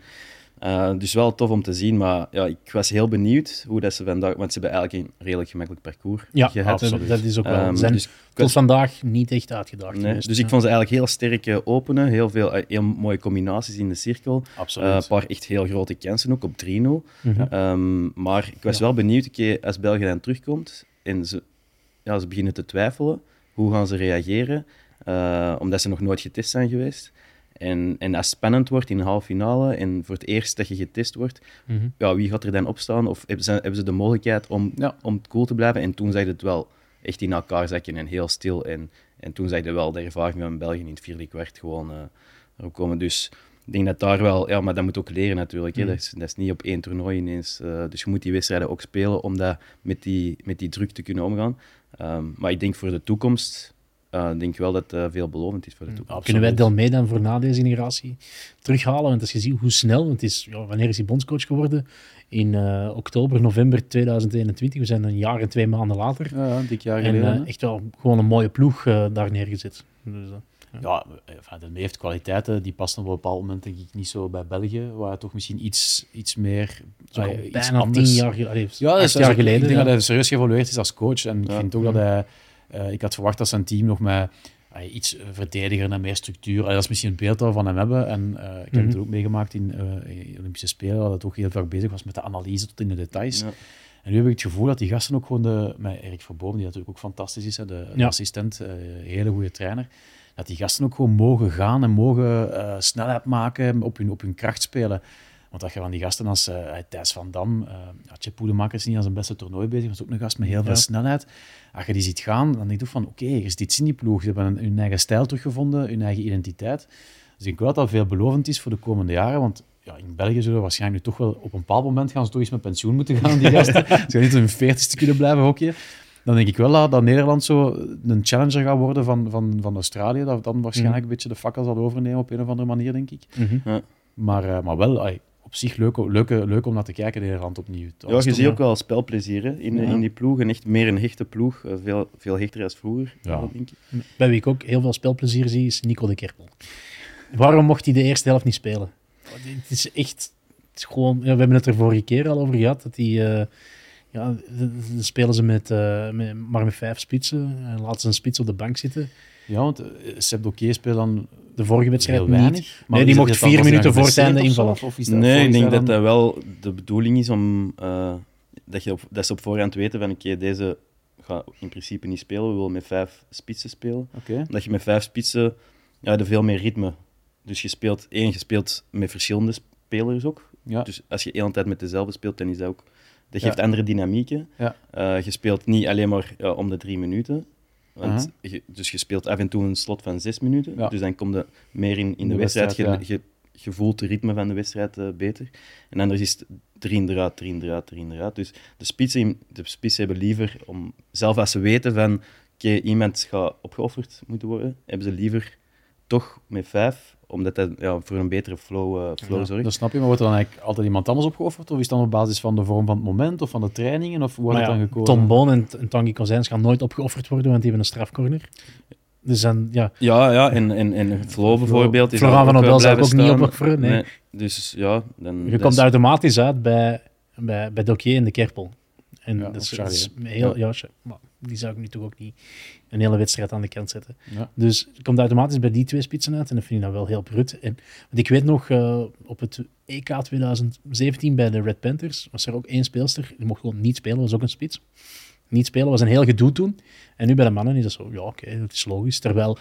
uh, dus wel tof om te zien, maar ja, ik was heel benieuwd hoe dat ze vandaag... Want ze hebben eigenlijk een redelijk gemakkelijk parcours ja, gehad. Absoluut. dat is ook wel... Um, zijn dus tot vandaag niet echt uitgedacht nee, Dus ik vond ze eigenlijk heel sterk openen. Heel veel uh, heel mooie combinaties in de cirkel. Absoluut. Uh, een paar echt heel grote kansen ook op 3-0. Mm -hmm. um, maar ik was ja. wel benieuwd, als België dan terugkomt en ze, ja, ze beginnen te twijfelen, hoe gaan ze reageren? omdat ze nog nooit getest zijn geweest. En, en als het spannend wordt in de halve finale en voor het eerst dat je getest wordt, mm -hmm. ja, wie gaat er dan opstaan? Of hebben ze, hebben ze de mogelijkheid om, ja. om cool te blijven? En toen zag je het wel echt in elkaar zakken en heel stil. En, en toen zag je wel de ervaring van België in het vierde kwart gewoon uh, erop komen. Dus ik denk dat daar wel, ja, maar dat moet ook leren natuurlijk. Mm. Hè. Dat, is, dat, is, niet op één toernooi ineens. Uh, dus je moet die wedstrijden ook spelen om dat met die, met die druk te kunnen omgaan. Um, maar ik denk voor de toekomst uh, ik denk wel dat het uh, veelbelovend is voor de Mm, toekomst. Kunnen wij Delmee dan voor na deze generatie terughalen? Want als je ziet hoe snel, want het is, ja, wanneer is hij bondscoach geworden? In uh, oktober, november 2021. We zijn een jaar en twee maanden later. Ja, een dik jaar en geleden. echt wel gewoon een mooie ploeg daar neergezet. Dus, ja, ja Delmee heeft kwaliteiten die passen op een bepaald moment denk ik niet zo bij België, waar toch misschien iets, iets meer... Zo, iets bijna anders. tien jaar, allee, ja, dat is, jaar geleden. Ik denk ja. dat hij serieus geëvolueerd is als coach. En ik vind ook dat hij... Uh, ik had verwacht dat zijn team nog met uh, iets verdediger en meer structuur. Dat is misschien het beeld dat we van hem hebben. En uh, ik heb mm -hmm. het ook meegemaakt in, in Olympische Spelen, dat het ook heel vaak bezig was met de analyse tot in de details. Ja. En nu heb ik het gevoel dat die gasten ook gewoon de, met Erik Verboom, die natuurlijk ook fantastisch is, hè, de, ja. assistent, uh, hele goede trainer, dat die gasten ook gewoon mogen gaan en mogen uh, snelheid maken, op hun, op hun kracht spelen. Want dat je van die gasten als uh, Thijs van Dam, uh, Atje Poedemaker is niet aan zijn beste toernooi bezig, is ook een gast met heel veel snelheid. Als je die ziet gaan, dan denk je van oké, okay, er is iets in die ploeg. Ze hebben een, hun eigen stijl teruggevonden, hun eigen identiteit. Dus ik denk wel dat dat veelbelovend is voor de komende jaren, want ja, in België zullen we waarschijnlijk nu toch wel op een bepaald moment gaan ze toch eens met pensioen moeten gaan, die gasten. ze gaan niet hun veertigste kunnen blijven hockeyen. Dan denk ik wel dat, dat Nederland zo een challenger gaat worden van, van, van Australië, dat dan waarschijnlijk mm. een beetje de fakkel zal overnemen op een of andere manier, denk ik. Mm -hmm. ja. maar, uh, maar wel, op zich leuk, leuk, leuk om naar te kijken, Nederland opnieuw. Dat ja, je ziet ook wel spelplezier hè, in, ja. in die ploeg. En echt meer een hechte ploeg. Uh, veel, veel hechter als vroeger, ja. denk ik. Bij wie ik ook heel veel spelplezier zie, is Nico de Kerpel. Waarom mocht hij de eerste helft niet spelen? Het is echt... Het is gewoon, ja, we hebben het er vorige keer al over gehad, dat hij... Uh, ja, dan spelen ze met, uh, met, maar met vijf spitsen en laten ze een spits op de bank zitten. Ja, want Seb Doké speelt dan de vorige wedstrijd heel weinig. Niet. Maar nee, die mocht vier minuten voor het einde invallen. Of, of nee, ik denk dat dat wel de bedoeling is om uh, dat, je op, dat ze op voorhand weten van oké, okay, deze gaat in principe niet spelen, we willen met vijf spitsen spelen. Okay. Dat je met vijf spitsen ja, er veel meer ritme. Dus je speelt één, je speelt met verschillende spelers ook. Ja. Dus als je de hele tijd met dezelfde speelt, dan is dat ook dat geeft ja. andere dynamieken. Ja. Uh, je speelt niet alleen maar ja, om de drie minuten. Want uh -huh. je, dus je speelt af en toe een slot van zes minuten. Ja. Dus dan kom je meer in, in de, de, wedstrijd. wedstrijd je, je, je, voelt het ritme van de wedstrijd uh, beter. En anders is het drie eruit, drie eruit, drie eruit. Dus de spitsen, de spitsen hebben liever, om, zelf als ze weten van oké, okay, iemand gaat opgeofferd moeten worden, hebben ze liever toch met vijf omdat dat ja, voor een betere flow, uh, flow ja, zorgt. Dat snap je, maar wordt er dan eigenlijk altijd iemand anders opgeofferd? Of is het dan op basis van de vorm van het moment of van de trainingen? Of wordt ja, het dan gekozen? Tom Boon en, en Tanguy Kozijns gaan nooit opgeofferd worden, want die hebben een strafcorner. Dus dan, ja. Ja, ja en, en, en Flo bijvoorbeeld. Is Florent van Nobel zou ik ook niet opofferen. Nee. nee. Dus ja, dan... Je komt automatisch uit bij, bij, bij Dokier en de Kerpel. En ja, dat is, Charlie, is heel, ja. maar die zou ik nu toch ook niet een hele wedstrijd aan de kant zetten. Ja. Dus het komt automatisch bij die twee spitsen uit en dat vind ik nou wel heel brut. En, want ik weet nog, uh, op het EK 2017 bij de Red Panthers was er ook één speelster, die mocht gewoon niet spelen, was ook een spits. Niet spelen was een heel gedoe toen. En nu bij de mannen is dat zo, ja oké, okay, dat is logisch. Terwijl,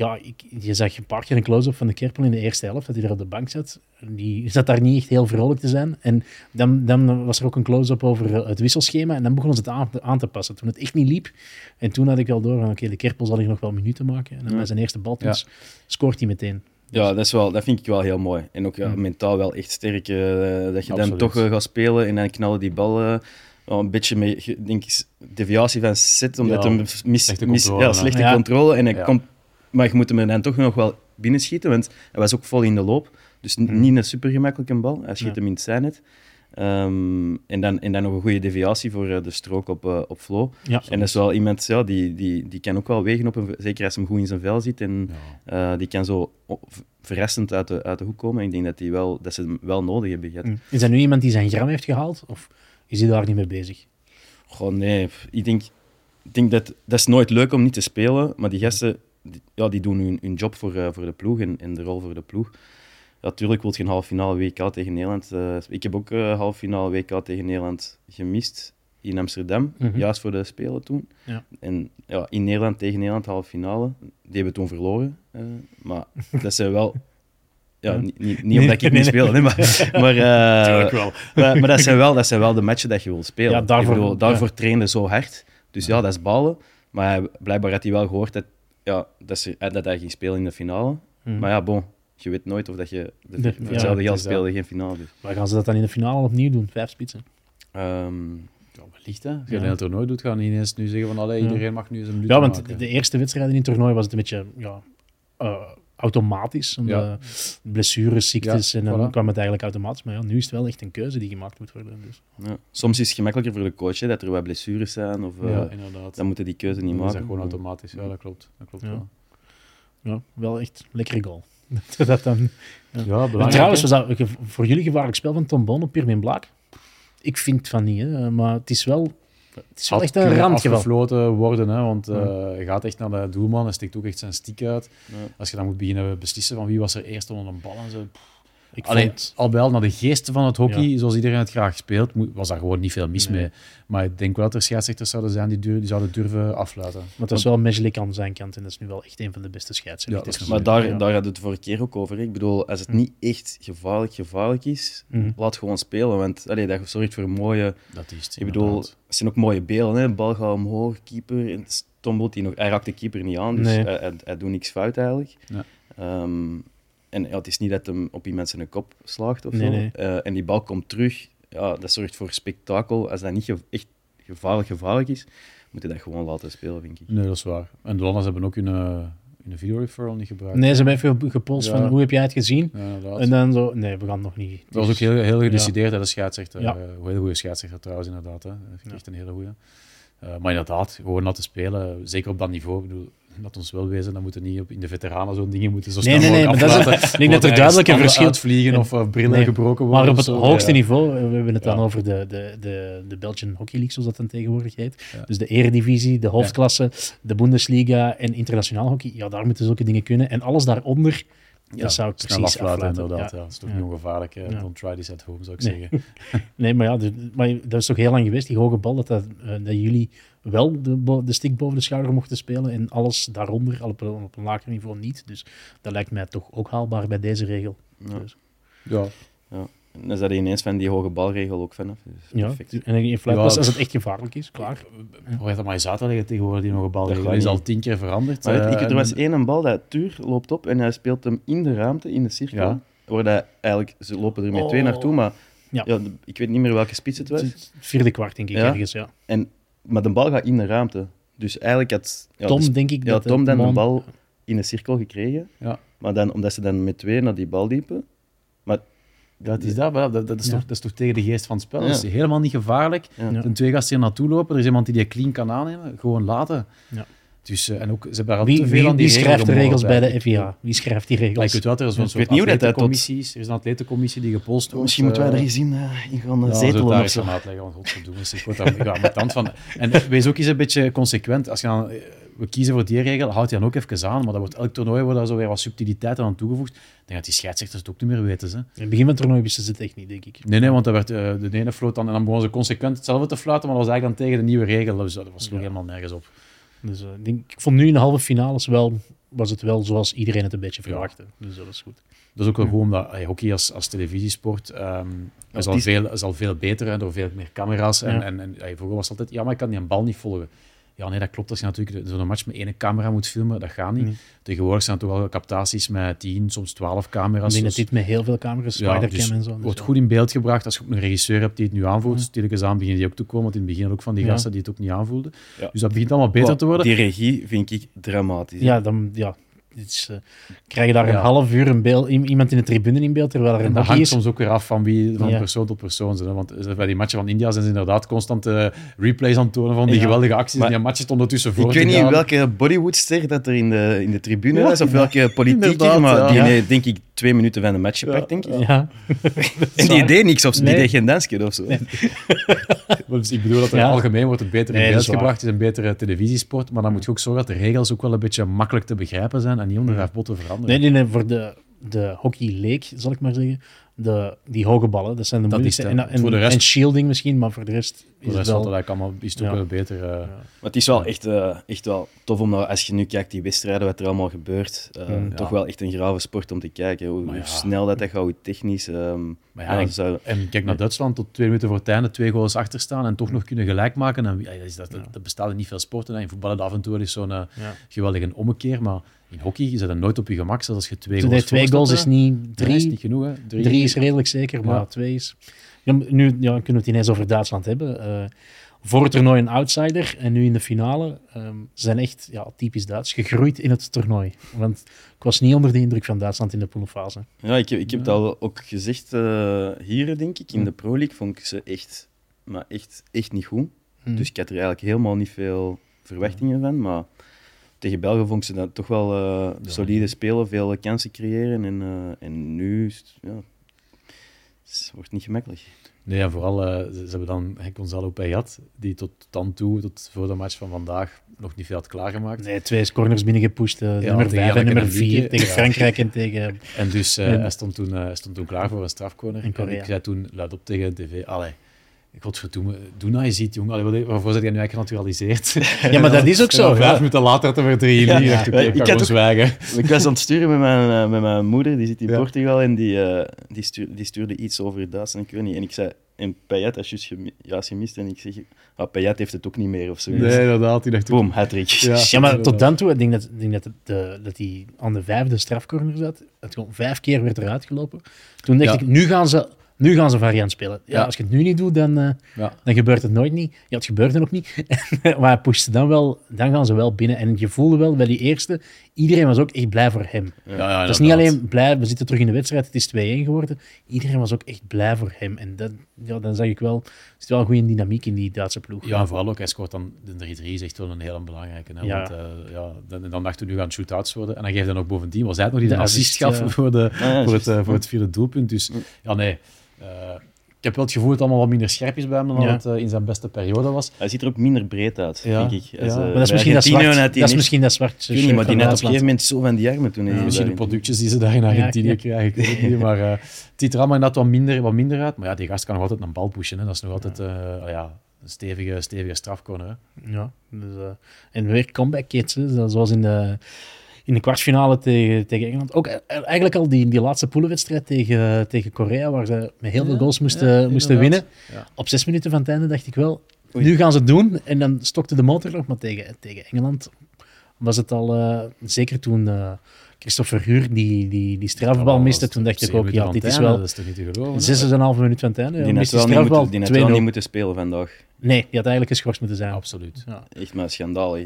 ja, ik, je zag een paar keer een close-up van de Kerpel in de eerste helft, dat hij er op de bank zat. Die zat daar niet echt heel vrolijk te zijn. En dan, dan was er ook een close-up over het wisselschema. En dan begonnen ze het aan, aan, te passen. Toen het echt niet liep. En toen had ik wel door van, oké, okay, de Kerpel zal hier nog wel minuten maken. En dan ja. bij zijn eerste bal ja. scoort hij meteen. Ja, dat, is wel, dat vind ik wel heel mooi. En ook ja, Mm. mentaal wel echt sterk. Uh, dat je Absoluut. dan toch uh, gaat spelen en dan knallen die bal... Uh, een beetje met, denk ik, deviatie van set, omdat Ja, hem mis, slechte mis- controle, ja, slechte Ja. controle. En hij Ja. komt, maar je moet hem er dan toch nog wel binnenschieten, want hij was ook vol in de loop. Dus Mhm. niet een super gemakkelijke bal. Hij schiet Ja. hem in het zijnet. Ehm, en, dan, en dan nog een goede deviatie voor eh, de strook op, eh, op flow. Ja, En dat is wel iemand, ja, die, die, die kan ook wel wegen op een, zeker als hem goed in zijn vel zit. En Ja. eh, die kan zo verrassend uit de, uit de hoek komen. Ik denk dat, die wel, dat ze hem wel nodig hebben gehad. Mm. Is dat nu iemand die zijn gram heeft gehaald? Of is hij daar niet mee bezig? Goh, nee. Ik denk, ik denk dat dat is nooit leuk om niet te spelen, maar die gasten die, ja, die doen hun, hun job voor, eh, voor de ploeg en, en de rol voor de ploeg. Ja, Natuurlijk wil je een halve finale WK tegen Nederland. eh, ik heb ook een halve finale WK tegen Nederland gemist in Amsterdam, Mhm. juist voor de Spelen toen. Ja. En ja, in Nederland tegen Nederland halve finale, die hebben toen verloren. eh, maar dat zijn wel... Ja, Ja. niet, niet, niet Nee, omdat ik nee, niet nee. speelde, hè, maar, maar, eh, wel. maar, maar dat, zijn wel, dat zijn wel de matchen dat je wil spelen. Ja, daarvoor- Ik bedoel, daarvoor ja. trainde zo hard. Dus ja, dat is balen. Maar blijkbaar had hij wel gehoord dat, ja, dat, ze, eh, dat hij ging spelen in de finale. Mm. Maar ja, bon, je weet nooit of dat je de, De- voor ja, hetzelfde het geld speelde geen finale. Dus. Maar gaan ze dat dan in de finale opnieuw doen? Vijf spitsen? Ehm, Ja, Licht, hè? Als je een toernooi doet, gaan ineens nu zeggen van allee, iedereen mag nu zijn minuut Ja, want maken. de eerste wedstrijden in het toernooi was het een beetje ja, uh, automatisch. Om Ja. de blessures, ziektes Ja, en dan voilà. kwam het eigenlijk automatisch. Maar ja, nu is het wel echt een keuze die gemaakt moet worden. Dus. Ja. Soms is het gemakkelijker voor de coach hè, dat er wat blessures zijn. Of, eh, ja, inderdaad. dan moeten die keuze niet Dan is dat maken. gewoon automatisch. Ja, dat klopt. Dat klopt Ja. wel. Ja, wel echt lekkere goal. dat dan... Ja, En belangrijk. trouwens, was dat voor jullie gevaarlijk spel van Tom Bon op Pirmin Blaak? Ik vind van niet, hè, maar het is wel, het is wel echt een randgeval. worden, hè, want je gaat echt naar de doelman en steekt ook echt zijn stiek uit. Als je dan moet beginnen beslissen van wie was er eerst onder een bal en zo. Ik Alleen, vond, al bij al naar de geesten van het hockey, Ja. zoals iedereen het graag speelt, was daar gewoon niet veel mis Nee. mee. Maar ik denk wel dat er scheidsrechters zouden zijn die, zouden durven afluiten. maar dat is wel Mejlik aan zijn kant en dat is nu wel echt een van de beste scheidsrechters. Ja, Maar daar, Ja. daar hadden we het vorige keer ook over. Ik bedoel, als het Hm. niet echt gevaarlijk, gevaarlijk is, Mhm. laat gewoon spelen. Want allee, dat zorgt voor mooie... Dat is het, Ik bedoel, het zijn ook mooie beelden. Hè. De bal gaat omhoog, keeper. En die nog, hij raakt de keeper niet aan, dus Nee. hij, hij, hij doet niks fout eigenlijk. Ja. Ehm, en ja, het is niet dat hem op iemand zijn kop slaagt of Nee, zo. nee. Eh, en die bal komt terug. Ja, dat zorgt voor spektakel. Als dat niet ge- echt gevaarlijk, gevaarlijk is, moet je dat gewoon laten spelen, vind ik. Nee, dat is waar. En de Lanners hebben ook hun, uh, hun video referral niet gebruikt. Nee, ze hebben even gepolst Ja. van hoe heb jij het gezien? Ja. En dan zo, nee, we gaan nog niet. Dat was ook heel, heel gedecideerd, hè, de scheidsrechter. Ja. Eh, een hele goede scheidsrechter trouwens, inderdaad. Hè. Dat vind ik Ja. echt een hele goede. maar inderdaad, gewoon laten spelen, zeker op dat niveau. Ik bedoel, laat ons wel wezen, dan moeten niet op, in de veteranen zo'n dingen moeten zo Nee, snel nee, nee, maar dat is- aflaten. ik denk dat er duidelijk een verschil- uitvliegen of uh, brillen Nee. gebroken worden. Maar op het zo, hoogste ja. niveau, eh, we hebben het dan Ja. over de, de, de, de Belgian Hockey League, zoals dat dan tegenwoordig heet. Ja. Dus de eredivisie, de hoofdklasse, de Bundesliga en internationaal hockey. Ja, daar moeten zulke dingen kunnen. En alles daaronder, Ja, dat zou ik precies afluiten, afluiten. inderdaad. Ja. Ja. Dat is toch Ja. niet ongevaarlijk. Ja. Don't try this at home, zou ik Nee. zeggen. Nee, maar ja, maar dat is toch heel lang geweest, die hoge bal, dat, dat, eh, dat jullie wel de, de stick boven de schouder mochten spelen en alles daaronder, al op, een- op een lager niveau niet. Dus dat lijkt mij toch ook haalbaar bij deze regel. Ja. Dus, Ja, En dan zat hij ineens van die hoge balregel ook vanaf. Dus ja, en in Ja, pas als het echt gevaarlijk is, klaar. Probeer dat maar eens uit te leggen tegenwoordig, die nog een bal. Dat is al tien keer veranderd. Maar eh, ik, er was één bal, dat Tuur loopt op en hij speelt hem in de ruimte, in de cirkel. Ja. Waar dat eigenlijk, ze lopen er met Oh. twee naartoe, maar Ja. ja. ik weet niet meer welke spits het was. Het vierde kwart, denk ik, Ja. ergens, ja. En, maar de bal gaat in de ruimte. Dus eigenlijk had ja, Tom, de- denk ik ja, dat Tom dan de bal in de cirkel gekregen. Ja. Maar dan, omdat ze dan met twee naar die bal liepen. Maar Dat is dat, dat, dat, is Ja. toch, dat is toch tegen de geest van het spel. Ja. Dat is helemaal niet gevaarlijk. ja. Ja. Ten twee gaat hier naartoe lopen, er is iemand die die clean kan aannemen. Gewoon laten. Ja. Dus, eh, en ook, ze hebben daar al Wie, te veel wie, aan die wie schrijft de regel regels bij de FIA? Wie schrijft die Maar ik regels? weet wel, er is Ik soort atletencommissie is. Er is een atletencommissie die gepolst wordt. Misschien moeten wij eh, er eens in, eh, in gaan Ja, zetelen daar of eens zo. gaan uitleggen, want godverdomme, ik word daar met tand van. En wees ook eens een beetje consequent. Als je dan, we kiezen voor die regel, houd die dan ook even aan, maar dat wordt elk toernooi wordt daar zo weer wat subtiliteiten aan toegevoegd. Ik denk dat die scheidsrechters het ook niet meer weten. Ze. In het begin van het toernooi wisten ze het echt niet, denk ik. Nee, nee, want dat werd, de ene floot dan, en dan begonnen ze consequent hetzelfde te fluiten, maar dat was eigenlijk dan tegen de nieuwe regel. Dus dat was nog Ja. helemaal nergens op. Dus, eh, ik, denk, ik vond nu in de halve finales wel, was het wel zoals iedereen het een beetje verwachtte. Dus dat is goed. Dat is ook wel goed, omdat eh, hockey als, als televisiesport ehm, is, al die- veel, is al veel beter, hè, door veel meer camera's. En, Ja. en, en vroeger was het altijd, ja, maar ik kan die een bal niet volgen. Ja, nee, dat klopt. Als je natuurlijk zo'n match met één camera moet filmen, dat gaat niet. Mm. Tegenwoordig zijn er toch wel captaties met 10, soms 12 Ik camera's. denk dat Dus- dit met heel veel camera's, ja, Spidercam dus en zo. dus wordt goed in beeld gebracht als je ook een regisseur hebt die het nu aanvoelt. Ja. Stilletjes aan beginnen die ook te komen, want in het begin ook van die Ja. gasten die het ook niet aanvoelden. Ja. Dus dat begint allemaal beter te worden. Die regie vind ik dramatisch. Ja, dan ja, dit is, eh, krijg je daar een half uur een beeld, iemand in de tribune in beeld, terwijl er En een dat hangt is. soms ook weer af van, wie, van Ja. persoon tot persoon. Hè. Want eh, bij die matchen van India zijn ze inderdaad constant eh, replays aan het tonen van die Ja. geweldige acties. Maar en die matches ondertussen voor Ik weet niet welke Bollywood-ster dat er in de, in de tribune Ja, was, of welke politieker, maar ja. die denk ik twee minuten van de match gepakt, denk ik. Ja. En die deed niks, of zo. die deed geen dansje of zo. Dus ik bedoel dat er Ja. algemeen wordt het beter in beeld gebracht. Is een betere televisiesport. Maar dan moet je ook zorgen dat de regels ook wel een beetje makkelijk te begrijpen zijn en niet onder vijf botten veranderen. Nee, nee, nee, voor de, de hockey leek, zal ik maar zeggen, de, die hoge ballen, dat zijn de Dat moeilijkste. is En, en, Voor de rest- en shielding misschien, maar voor de rest is Voor de het rest wel... valt het eigenlijk allemaal, is het ook Ja. wel beter. eh, Maar het is wel echt, eh, echt wel tof om, nou, als je nu kijkt die wedstrijden, wat er allemaal gebeurt, eh, Mm. toch Ja. wel echt een grave sport om te kijken. Hoe, snel dat, dat gaat, hoe technisch. ehm, Maar ja, ja, ik- zou- En kijk naar Duitsland, tot twee minuten voor het einde, twee goals achter staan en toch nog kunnen gelijk maken. En, ja, is dat, dat, dat bestaat in niet veel sporten. In voetballen af en toe wel eens zo'n Ja. geweldige ommekeer, maar in hockey is dat nooit op je gemak, zelfs als je twee goals hij twee goals is niet Nee, drie. is niet genoeg. Hè. Drie is redelijk zeker, maar Ja. twee is... Ja, nu ja, kunnen we het ineens over Duitsland hebben. Eh, voor het toernooi een outsider en nu in de finale. Ehm, ze zijn echt ja, typisch Duits, gegroeid in het toernooi. Want ik was niet onder de indruk van Duitsland in de poolfase. Ja, ik, ik heb het al ook gezegd uh, hier, denk ik. In de Pro League vond ik ze echt, maar echt, echt niet goed. Hmm. Dus ik had er eigenlijk helemaal niet veel verwachtingen van. Maar tegen België vond ik ze dat toch wel uh, solide spelen, veel kansen creëren. En, uh, en nu ja, het wordt niet gemakkelijk. Nee, en vooral, uh, ze hebben dan Henk Gonzalo Payat, die tot dan toe, tot voor de match van vandaag, nog niet veel had klaargemaakt. Nee, twee corners binnengepusht. Uh, ja, nummer 5 en nummer 4 tegen ja. Frankrijk en tegen... En dus uh, en... Hij, stond toen, hij stond toen klaar voor een strafcorner. En ik zei toen luid op tegen de tv, allee, Godverdomme, doe nou je ziet, jongen. waarvoor zit je nu eigenlijk genaturaliseerd? Ja, maar dat is ook zo. Vijf minuten later te. Ja, ja. Ik, ik, ik zwijgen. Ik was aan het sturen met mijn, uh, met mijn moeder, die zit in Portugal, en die, uh, die, stuur, die, stuurde iets over Duitsland, ik weet niet. En ik zei, en Payet is juist juist gemist, en ik zeg, ah, Payet heeft het ook niet meer, of zo. Nee, inderdaad. Die dacht Boom, hat-trick. Ja, ja, maar tot dan toe, ik denk dat, ik denk dat, de, dat hij aan de vijfde strafcorner zat, het gewoon vijf keer werd eruit gelopen. Toen dacht ik, nu gaan ze nu gaan ze variant spelen. Ja, Als je het nu niet doet, dan, uh, ja. dan gebeurt het nooit niet. Ja, het gebeurde ook niet. maar hij pushte dan wel, dan gaan ze wel binnen. En je voelde wel bij die eerste, iedereen was ook echt blij voor hem. Ja, het is niet alleen blij, we zitten terug in de wedstrijd, het is 2-1 geworden. Iedereen was ook echt blij voor hem. En dat, ja, dan zag ik wel, er zit wel een goede dynamiek in die Duitse ploeg. Ja, en vooral ook, hij scoort dan de 3-3, is echt wel een hele belangrijke. Hè? Want, uh, ja, dan, dan dachten we, nu gaan shootouts worden. En dan geeft hij nog bovendien, was hij nog die de assist gaf voor, de, voor, het, uh, voor het vierde doelpunt. Dus ja, nee... Uh, ik heb wel het gevoel dat het allemaal wat minder scherp is bij hem dan ja. het uh, in zijn beste periode was. Hij ziet er ook minder breed uit, ja. denk ik. Als, ja. maar dat is misschien dat zwart. Dat is misschien dat zwart. Ik niet, maar die net op een gegeven moment zo van die armen toen. Ja. Misschien de productjes die ze daar in Argentinië krijgen, ik weet het niet. Maar uh, het ziet er allemaal inderdaad wat minder, wat minder uit. Maar ja, die gast kan nog altijd een bal pushen. Hè. Dat is nog altijd uh, ja, een stevige, stevige strafcorner. Ja, dus, en weer comeback kids, zoals in de in de kwartfinale tegen, tegen Engeland. Ook eigenlijk al die, die laatste poelenwedstrijd tegen, tegen Korea, waar ze met heel veel goals moesten, moesten winnen. Op zes minuten van het einde dacht ik wel, nu gaan ze het doen. En dan stokte de motor nog, maar tegen, tegen Engeland was het al, uh, zeker toen... Uh, Christopher Huur die, die, die strafbal oh, miste, toen dacht ik ook, ja, dit is wel... Dat is toch niet te geloven? Zes en een halve minuut van het einde. Die net wel, niet moeten, die net wel niet moeten spelen vandaag. Nee, die had eigenlijk geschorst moeten zijn. Absoluut. Ja. Echt maar schandaal.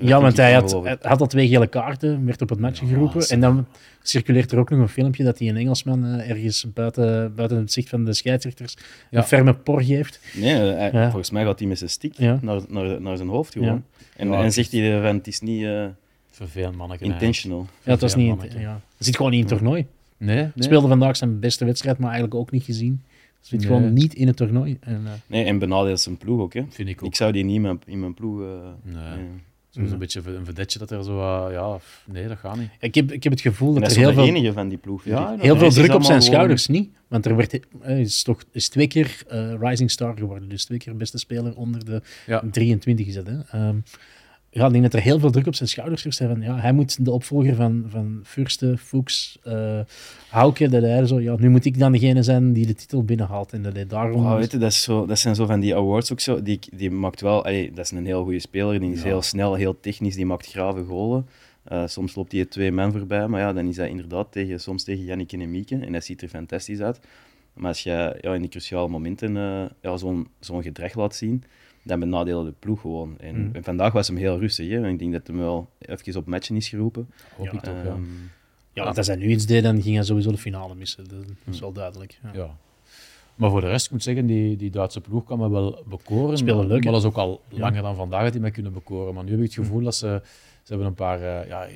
Ja, want hij had, hij had al twee gele kaarten, werd op het match geroepen. En dan circuleert er ook nog een filmpje dat hij een Engelsman uh, ergens buiten, buiten het zicht van de scheidsrechters ja. een ferme por geeft. Nee, hij, volgens mij gaat hij met zijn stick naar, naar, naar zijn hoofd gewoon. En, en zegt hij van, het is niet... Uh, Vervelend manneke. Intentional. Ja, het was niet... Ja. Het zit gewoon niet in het toernooi. Nee, nee. Speelde vandaag zijn beste wedstrijd, maar eigenlijk ook niet gezien. Zit nee. gewoon niet in het toernooi. En, uh... Nee, en benadeelt zijn ploeg ook, hè? Vind ik ook. Ik zou die niet in mijn, in mijn ploeg... Uh, nee. nee. Zo is een beetje een vedetje dat er zo... Uh, ja, nee, dat gaat niet. Ik heb, ik heb het gevoel dat, dat er heel veel... enige van die ploeg. Ja, heel veel druk op zijn schouders, niet? Want er werd, is, toch, is twee keer Rising Star geworden. Dus twee keer beste speler onder de ja. 23 is dat, hè? Um, ja, ik denk dat er heel veel druk op zijn schouders rust. Van, ja, hij moet de opvolger van, van Furste, Fuchs, uh, Hauke. Dat hij zo, ja, nu moet ik dan degene zijn die de titel binnenhaalt. En dat hij daarom... Oh, weet je, dat, is zo, dat zijn zo van die awards ook zo. Die, die maakt wel... Allee, dat is een heel goede speler. Die is ja. heel snel, heel technisch. Die maakt grave golen. Uh, soms loopt hij twee man voorbij. Maar ja, dan is hij inderdaad tegen, soms tegen Yannick en Mieke. En dat ziet er fantastisch uit. Maar als je ja, in die cruciale momenten uh, ja, zo'n zo'n gedrag laat zien dan benadelen de ploeg gewoon. En, mm. en, vandaag was hem heel rustig. Hè? ik denk dat hij wel even op matchen is geroepen. Hoop ja, ik toch, ja. Ehm, ja, want als hij nu iets deed, dan ging hij sowieso de finale missen. Dat is wel duidelijk. Ja. ja. Maar voor de rest, ik moet zeggen, die, die Duitse ploeg kan me wel bekoren. Spelen leuk. Maar dat is ook al langer dan vandaag dat die mij kunnen bekoren. Maar nu heb ik het gevoel dat ze ze hebben een paar, uh, ja,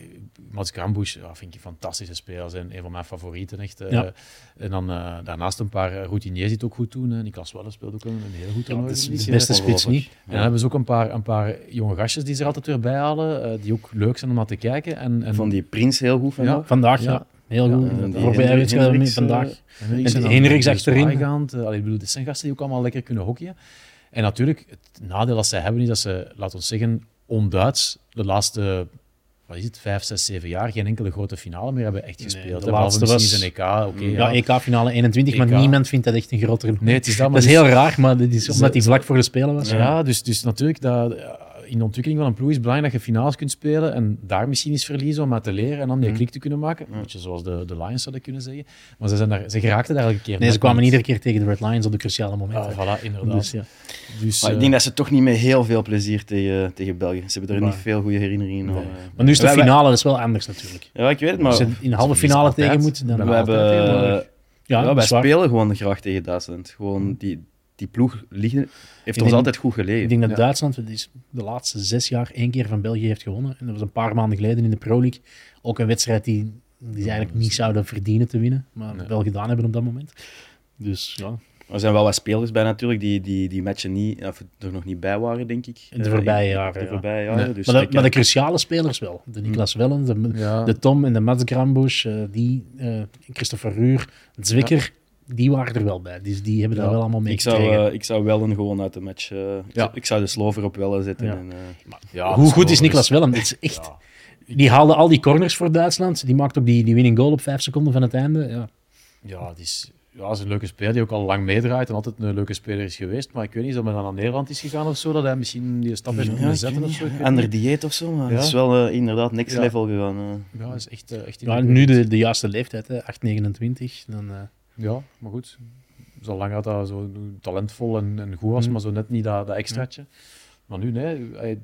Mats Grambusch, ja, vind ik fantastische spelers en een van mijn favorieten echt. Uh, ja. En dan uh, daarnaast een paar routiniers die het ook goed doen. Hè. Niklas Welle speelt ook een, een heel goed toernooi. Ja, de beste spits niet. En dan hebben ze ook een paar, een paar jonge gastjes die ze er altijd weer bij halen, die ook leuk zijn om naar te kijken. En, en... Van die Prins heel goed vandaag. Ja, vandaag, ja. Heel goed. Voorbij vandaag. Hendricks achterin. Allee, ik bedoel, dit zijn gasten die ook allemaal lekker kunnen hockeyen. En natuurlijk, het nadeel dat zij hebben is dat ze, laten we zeggen, onduits de laatste wat is het, vijf, zes, zeven jaar geen enkele grote finale meer hebben echt gespeeld. Nee, de laatste was een EK. Okay, ja, ja. EK-finale 21, EK. maar niemand vindt dat echt een grotere. Nee, het is dat, dat is heel raar, maar dat is omdat hij vlak voor de Spelen was. Ja, dus, dus natuurlijk, dat, in de ontwikkeling van een ploeg is het belangrijk dat je finales kunt spelen en daar misschien eens verliezen om maar te leren en dan die Mhm. klik te kunnen maken. Een beetje zoals de, de Lions zouden kunnen zeggen. Maar ze, zijn daar, ze geraakten daar elke keer Nee, ze kwamen niet. iedere keer tegen de Red Lions op de cruciale momenten. Ah, voilà, inderdaad. dus, ja. Dus, Maar ik eh, denk dat ze toch niet met heel veel plezier tegen, tegen België. Ze hebben er Maar- niet veel goede herinneringen aan. Nee. eh. Maar nu is de finale, dat is wel anders natuurlijk. Ja, ik weet het, maar Als je in de halve finale tegen moet, dan... We hebben, ja, ja, wij spelen gewoon graag tegen Duitsland. Gewoon die, die ploeg liggen, heeft ons denk- altijd goed gelegen. Ik denk dat Ja. Duitsland de laatste zes jaar één keer van België heeft gewonnen. En dat was een paar maanden geleden in de Pro League. Ook een wedstrijd die, die ze eigenlijk niet zouden verdienen te winnen, maar Nee. wel gedaan hebben op dat moment. Dus ja, Er zijn wel wat spelers bij natuurlijk die die, die matchen niet, of er nog niet bij waren, denk ik. In de Eh, voorbije in- jaren, De ja. voorbije jaren. Nee. Dus maar, de, ik, maar de eh, cruciale spelers wel. De Niklas Wellen, de, ja. de Tom en de Mats Grambusch, eh, die, eh, Christopher Ruur, Zwicker, die waren er wel bij. Dus die hebben Ja. daar wel allemaal mee ik, zou, eh, ik zou wel een gewoon uit de match. eh, ik, Ja. zou, ik zou de slover op Wellen zetten. Ja. En, eh, Ja, Hoe goed is Niklas Wellen? Het is echt... Ja. Die haalde al die corners voor Duitsland. Die maakt ook die, die winning goal op vijf seconden van het einde. Ja. Ja, die is, ja, is een leuke speler die ook al lang meedraait en altijd een leuke speler is geweest. Maar ik weet niet, of hij dan naar Nederland is gegaan of zo, dat hij misschien die stap heeft kunnen zetten of zo. Ander dieet of zo, maar Ja. het is wel inderdaad next Ja. level gegaan. Ja, is echt, echt Ja, nu de, de juiste leeftijd, hè, 8, 29. Dan, eh, Ja, maar goed. Zolang dat, dat zo talentvol en, en goed was, Mm. maar zo net niet dat, dat extraatje. Maar nu, nee. hij-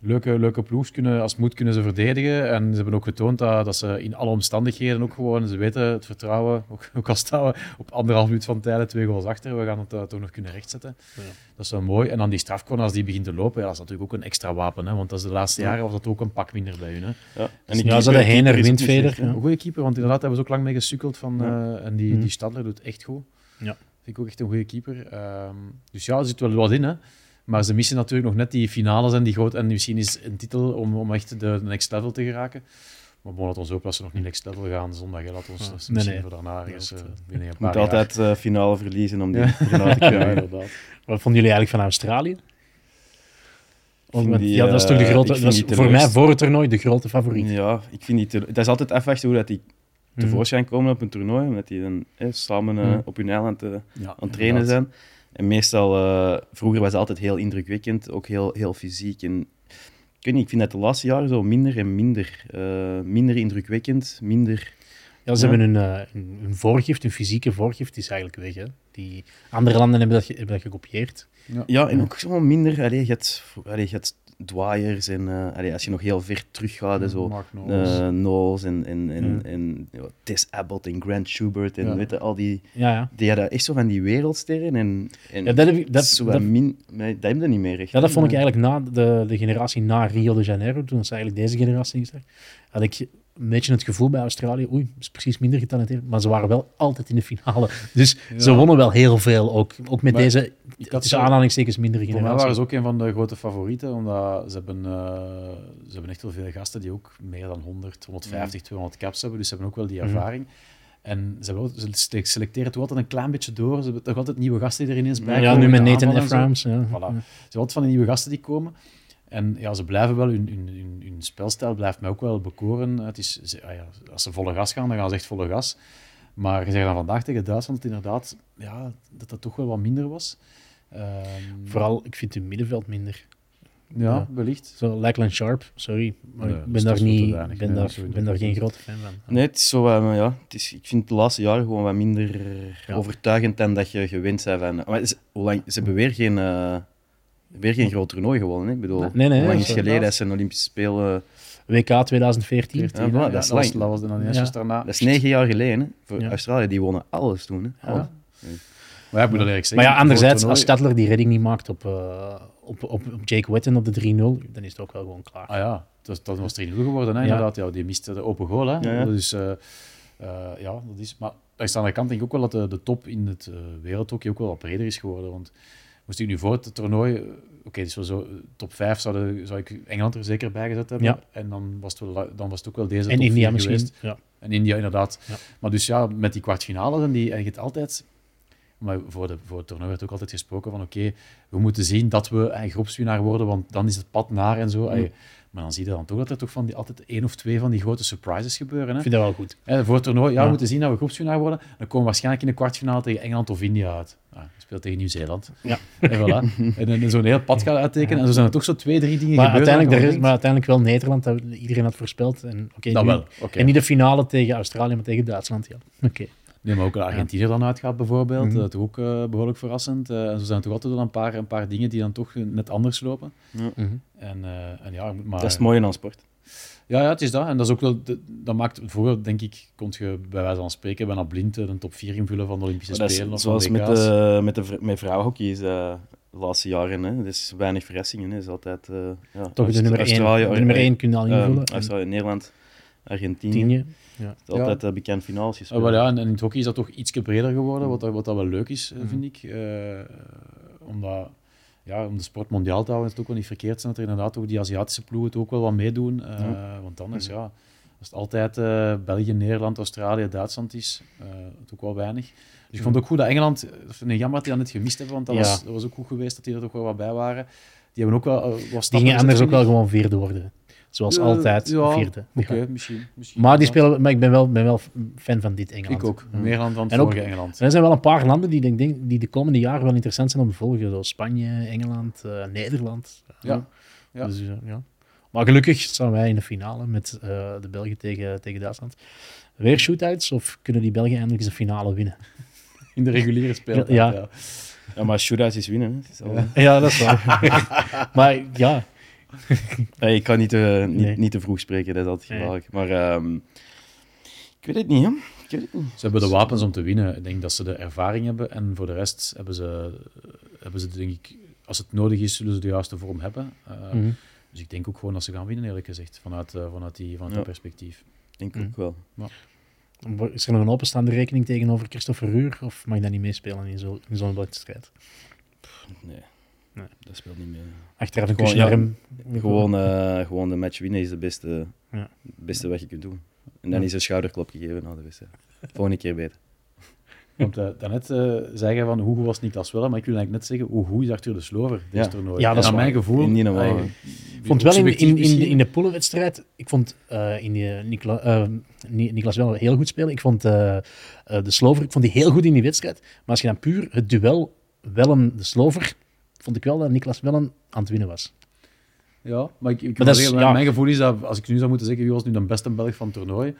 leuke, leuke ploegs kunnen, als het moet, kunnen ze verdedigen. En ze hebben ook getoond dat, dat ze in alle omstandigheden ook gewoon, ze weten het vertrouwen, ook, ook al staan we op anderhalf minuut van tijden twee goals achter, we gaan het eh, toch nog kunnen rechtzetten. Ja. Dat is wel mooi. En dan die strafcorner, als die begint te lopen, ja, dat is natuurlijk ook een extra wapen. Hè, want dat is de laatste Ja. jaren was dat ook een pak minder bij hun. Hè. Ja, ja, die ze keeper- er niet windveder. Ja. Een goede keeper, want inderdaad hebben ze ook lang mee gesukkeld. Van, Ja. eh, en die, Mhm. die Stadler doet echt goed. Ja. Vind ik ook echt een goede keeper. Ehm, dus ja, er zit wel wat in. Hè. Maar ze missen natuurlijk nog net die finales en die groot. En misschien is een titel om, om echt de next level te geraken. Maar bon, laat ons hopen dat ze nog niet next level gaan zondag. Hè. Laat ons Nee, misschien nee. voor daarna ergens eh, eh, binnen een Je moet paar jaar. altijd eh, finale verliezen om die finale te krijgen. inderdaad. Wat vonden jullie eigenlijk van Australië? Die, ja, dat is toch de grote, dat is voor mij voor het toernooi de grote favoriet. Ja, ik vind die te- dat is altijd afwachten hoe dat die Mhm. tevoorschijn komen op een toernooi, omdat die dan eh, samen eh, Mhm. op hun eiland eh, Ja, aan het trainen inderdaad. zijn. En meestal, eh, vroeger was het altijd heel indrukwekkend, ook heel, heel fysiek. En ik ik vind dat de laatste jaren zo minder en minder. eh, minder indrukwekkend, minder... Ja, ze Ja. hebben hun, eh, hun, voorgift, hun fysieke voorgift is eigenlijk weg. Hè. Die andere landen hebben dat, ge- hebben dat gekopieerd. Ja, en ook gewoon minder... Allee, je hebt, allee, je hebt dwaaiers en eh, allee, als je nog heel ver teruggaat, en zo... Mark Knowles. eh Knowles en, en, en, Ja. en ja, Tess Abbott en Grant Schubert en Ja. weet je, al die... Ja, ja. Die hadden echt zo van die wereldsterren en... en ja dat, heb ik, dat, zo dat, min, maar dat hebben we niet meer echt. ja, dat vond ik eigenlijk na de, de generatie na Rio de Janeiro, toen was eigenlijk deze generatie gestart, had ik een beetje het gevoel bij Australië, oei, is precies minder getalenteerd, maar ze waren wel altijd in de finale. Dus ze Ja. wonnen wel heel veel, ook, ook met Maar deze, tussen aanhalingstekens, mindere Voor mij generatie. waren ze ook een van de grote favorieten, omdat ze hebben, eh, ze hebben echt wel veel gasten die ook meer dan 100, 150, 200 caps hebben. Dus ze hebben ook wel die Mhm. ervaring. En ze, ze se- selecteren toch altijd een klein beetje door. Ze hebben toch altijd nieuwe gasten die er ineens bij ja, komen. nu met de Nathan. Ephraim's. Ja. Voilà. Ze hebben altijd van die nieuwe gasten die komen. En ja, ze blijven wel, hun, hun, hun, hun spelstijl blijft mij ook wel bekoren. Het is, ze- ah ja, als ze volle gas gaan, dan gaan ze echt volle gas. Maar je zegt dan vandaag tegen Duitsland dat inderdaad ja, dat dat toch wel wat minder was. Ehm, Vooral, ik vind hun middenveld minder. ja, ja. wellicht. Zo, Lakeland Sharp, sorry, maar Nee, ik ben daar, niet, ben Nee, daar, ben daar geen grote fan van. Nee, het is zo, eh, ja, het is, ik vind de laatste jaren gewoon wat minder Ja. overtuigend dan dat je gewend bent van... Maar ze, hoe lang, ze hebben weer geen, eh, weer geen groot toernooi gewonnen. Hè? Ik bedoel, Nee, nee, hoe lang is geleden dat een Olympische Spelen... WK 2014. Ja, voilà, Ja, dat is was, lang. dat was dan Ja. juist daarna. Dat is negen jaar geleden. Hè? Voor Ja. Australië, die wonnen alles toen. Hè? Alles. Maar ja, ik moet dat eerlijk zeggen. Maar ja, anderzijds, als Stadler die redding niet maakt op, eh, op, op, op Jake Witten op de 3-0, dan is het ook wel gewoon klaar. Ah ja, dat, dat was 3-0 geworden, hè, inderdaad. Ja, die miste de open goal. Hè. Ja, ja. Dus, eh, eh, ja, dat is... Maar aan de andere kant denk ik ook wel dat de, de top in het uh, wereldhockey ook wel wat breder is geworden. Want moest ik nu voor het toernooi... eh, Oké, dus zo, top 5 zou, zou ik Engeland er zeker bij gezet hebben. Ja. En dan was, het wel, dan was het ook wel deze en top India 4 misschien. geweest. Ja. En India inderdaad. Ja. Maar dus ja, met die kwartfinales en, die, en je altijd... Maar voor, de, voor het toernooi werd ook altijd gesproken van oké, we moeten zien dat we een groepswinnaar worden, want dan is het pad naar en zo. Maar dan zie je dan toch dat er toch van die, altijd één of twee van die grote surprises gebeuren. Hè? Ik vind dat wel goed. Hè, voor het toernooi, ja, we moeten zien dat we groepswinnaar worden. Dan komen we waarschijnlijk in de kwartfinale tegen Engeland of India uit. Je speelt tegen Nieuw-Zeeland. Ja. En, voilà. en dan zo'n heel pad gaan uittekenen. En zo zijn er toch zo twee, drie dingen Maar gebeurd. uiteindelijk, er is, maar uiteindelijk wel Nederland, dat iedereen had voorspeld. En, oké, Dat nu- wel, oké. En niet de finale tegen Australië, maar tegen Duitsland. Ja. Oké. Nee, maar ook Argentinië dan uitgaat bijvoorbeeld. Mhm. Dat is ook eh, behoorlijk verrassend. Eh, en zo zijn er toch altijd wel een paar, een paar dingen die dan toch net anders lopen. Mhm. En, eh, en ja, maar, Dat is het mooie aan sport. Ja, ja, het is dat. En dat is ook wel, dat maakt vroeger, denk ik, kon je bij wijze van spreken bijna blind eh, een top 4 invullen van de Olympische is Spelen. Of zoals van met, de, met, de, met vrouwenhockey is de laatste jaren. Hè. Is weinig verrassingen. Het is altijd... eh ja, Toch de nummer 1, Australië, de nummer eh, één kun je al eh, invullen. en Australië, Nederland, Argentinië. Argentinië. Het is altijd eh, bekend finales Ah, gespeeld. ja, en, en in het hockey is dat toch iets breder geworden, wat, dat- wat dat wel leuk is, eh, vind ik. Eh, omdat, ja, om de sport mondiaal te houden, is het ook wel niet verkeerd zijn dat er inderdaad ook die Aziatische ploegen het ook wel wat meedoen. Eh, Want anders, ja, als het altijd eh, België, Nederland, Australië, Duitsland is, eh het ook wel weinig. Dus ik vond het ook goed dat Engeland, ik jammer dat die dat net gemist hebben, want dat, Ja. was, dat was ook goed geweest dat die er toch wel wat bij waren. Die hebben ook wel Die gingen anders ook wel gewoon vierde worden. Zoals altijd, ja, vierde. Oké, Ja. misschien, misschien. Maar, die spelen, maar ik ben wel, ben wel fan van dit Engeland. Ik ook, meer dan van het vorige Engeland. Er zijn wel een paar landen die, denk, denk, die de komende jaren wel interessant zijn om te volgen. Zoals Spanje, Engeland, eh, Nederland. Ja, ja. Dus, eh, ja. Maar gelukkig staan wij in de finale met eh, de Belgen tegen, tegen Duitsland. Weer shootouts of kunnen die Belgen eindelijk eens een finale winnen? In de reguliere speeltijd, Ja. ja. Ja, maar shootouts is winnen. Hè. Is al- Ja, dat is waar. maar ja, Eh, ik kan niet te, niet, Nee. niet te vroeg spreken, dat is altijd Nee. gevaarlijk. Maar ehm, ik weet het niet, hè. Ik weet het niet. Ze hebben de wapens om te winnen. Ik denk dat ze de ervaring hebben. En voor de rest hebben ze, hebben ze denk ik, als het nodig is, zullen ze de juiste vorm hebben. Eh, mhm. Dus ik denk ook gewoon dat ze gaan winnen, eerlijk gezegd, vanuit, eh, vanuit, die, vanuit Ja. dat perspectief. Ik denk Mm. ook wel. is er nog een openstaande rekening tegenover Christopher Ruur? Of mag dat niet meespelen in zo- in zo'n wedstrijd? Nee. Nee. dat speelt niet mee. Achteraf een Gewoon, kusje ja, naar hem. Gewoon, eh, gewoon de match winnen is de beste, Ja. beste wat je kunt doen. En dan Ja. is een schouderklop gegeven na de wedstrijd. Volgende keer beter. Want eh, daarnet eh zei van hoe goed was Niklas Welle, maar ik wil eigenlijk net zeggen hoe goed is Arthur de Slover deze Ja. toernooi. Ja, dat is mijn gevoel... Niet normaal, hè. Ik vond wel in, in, in, de, in de poolwedstrijd, ik vond eh in die, Nikla, Ni- Niklas wel heel goed spelen. Ik vond eh, eh, de Slover, ik vond die heel goed in die wedstrijd. Maar als je dan puur het duel Wellen de Slover, vond ik wel dat Niklas Wellen aan het winnen was. Ja, maar ik, ik Maar wil dat is- zeggen, ja. mijn gevoel is dat als ik nu zou moeten zeggen wie was nu de beste Belg van het toernooi,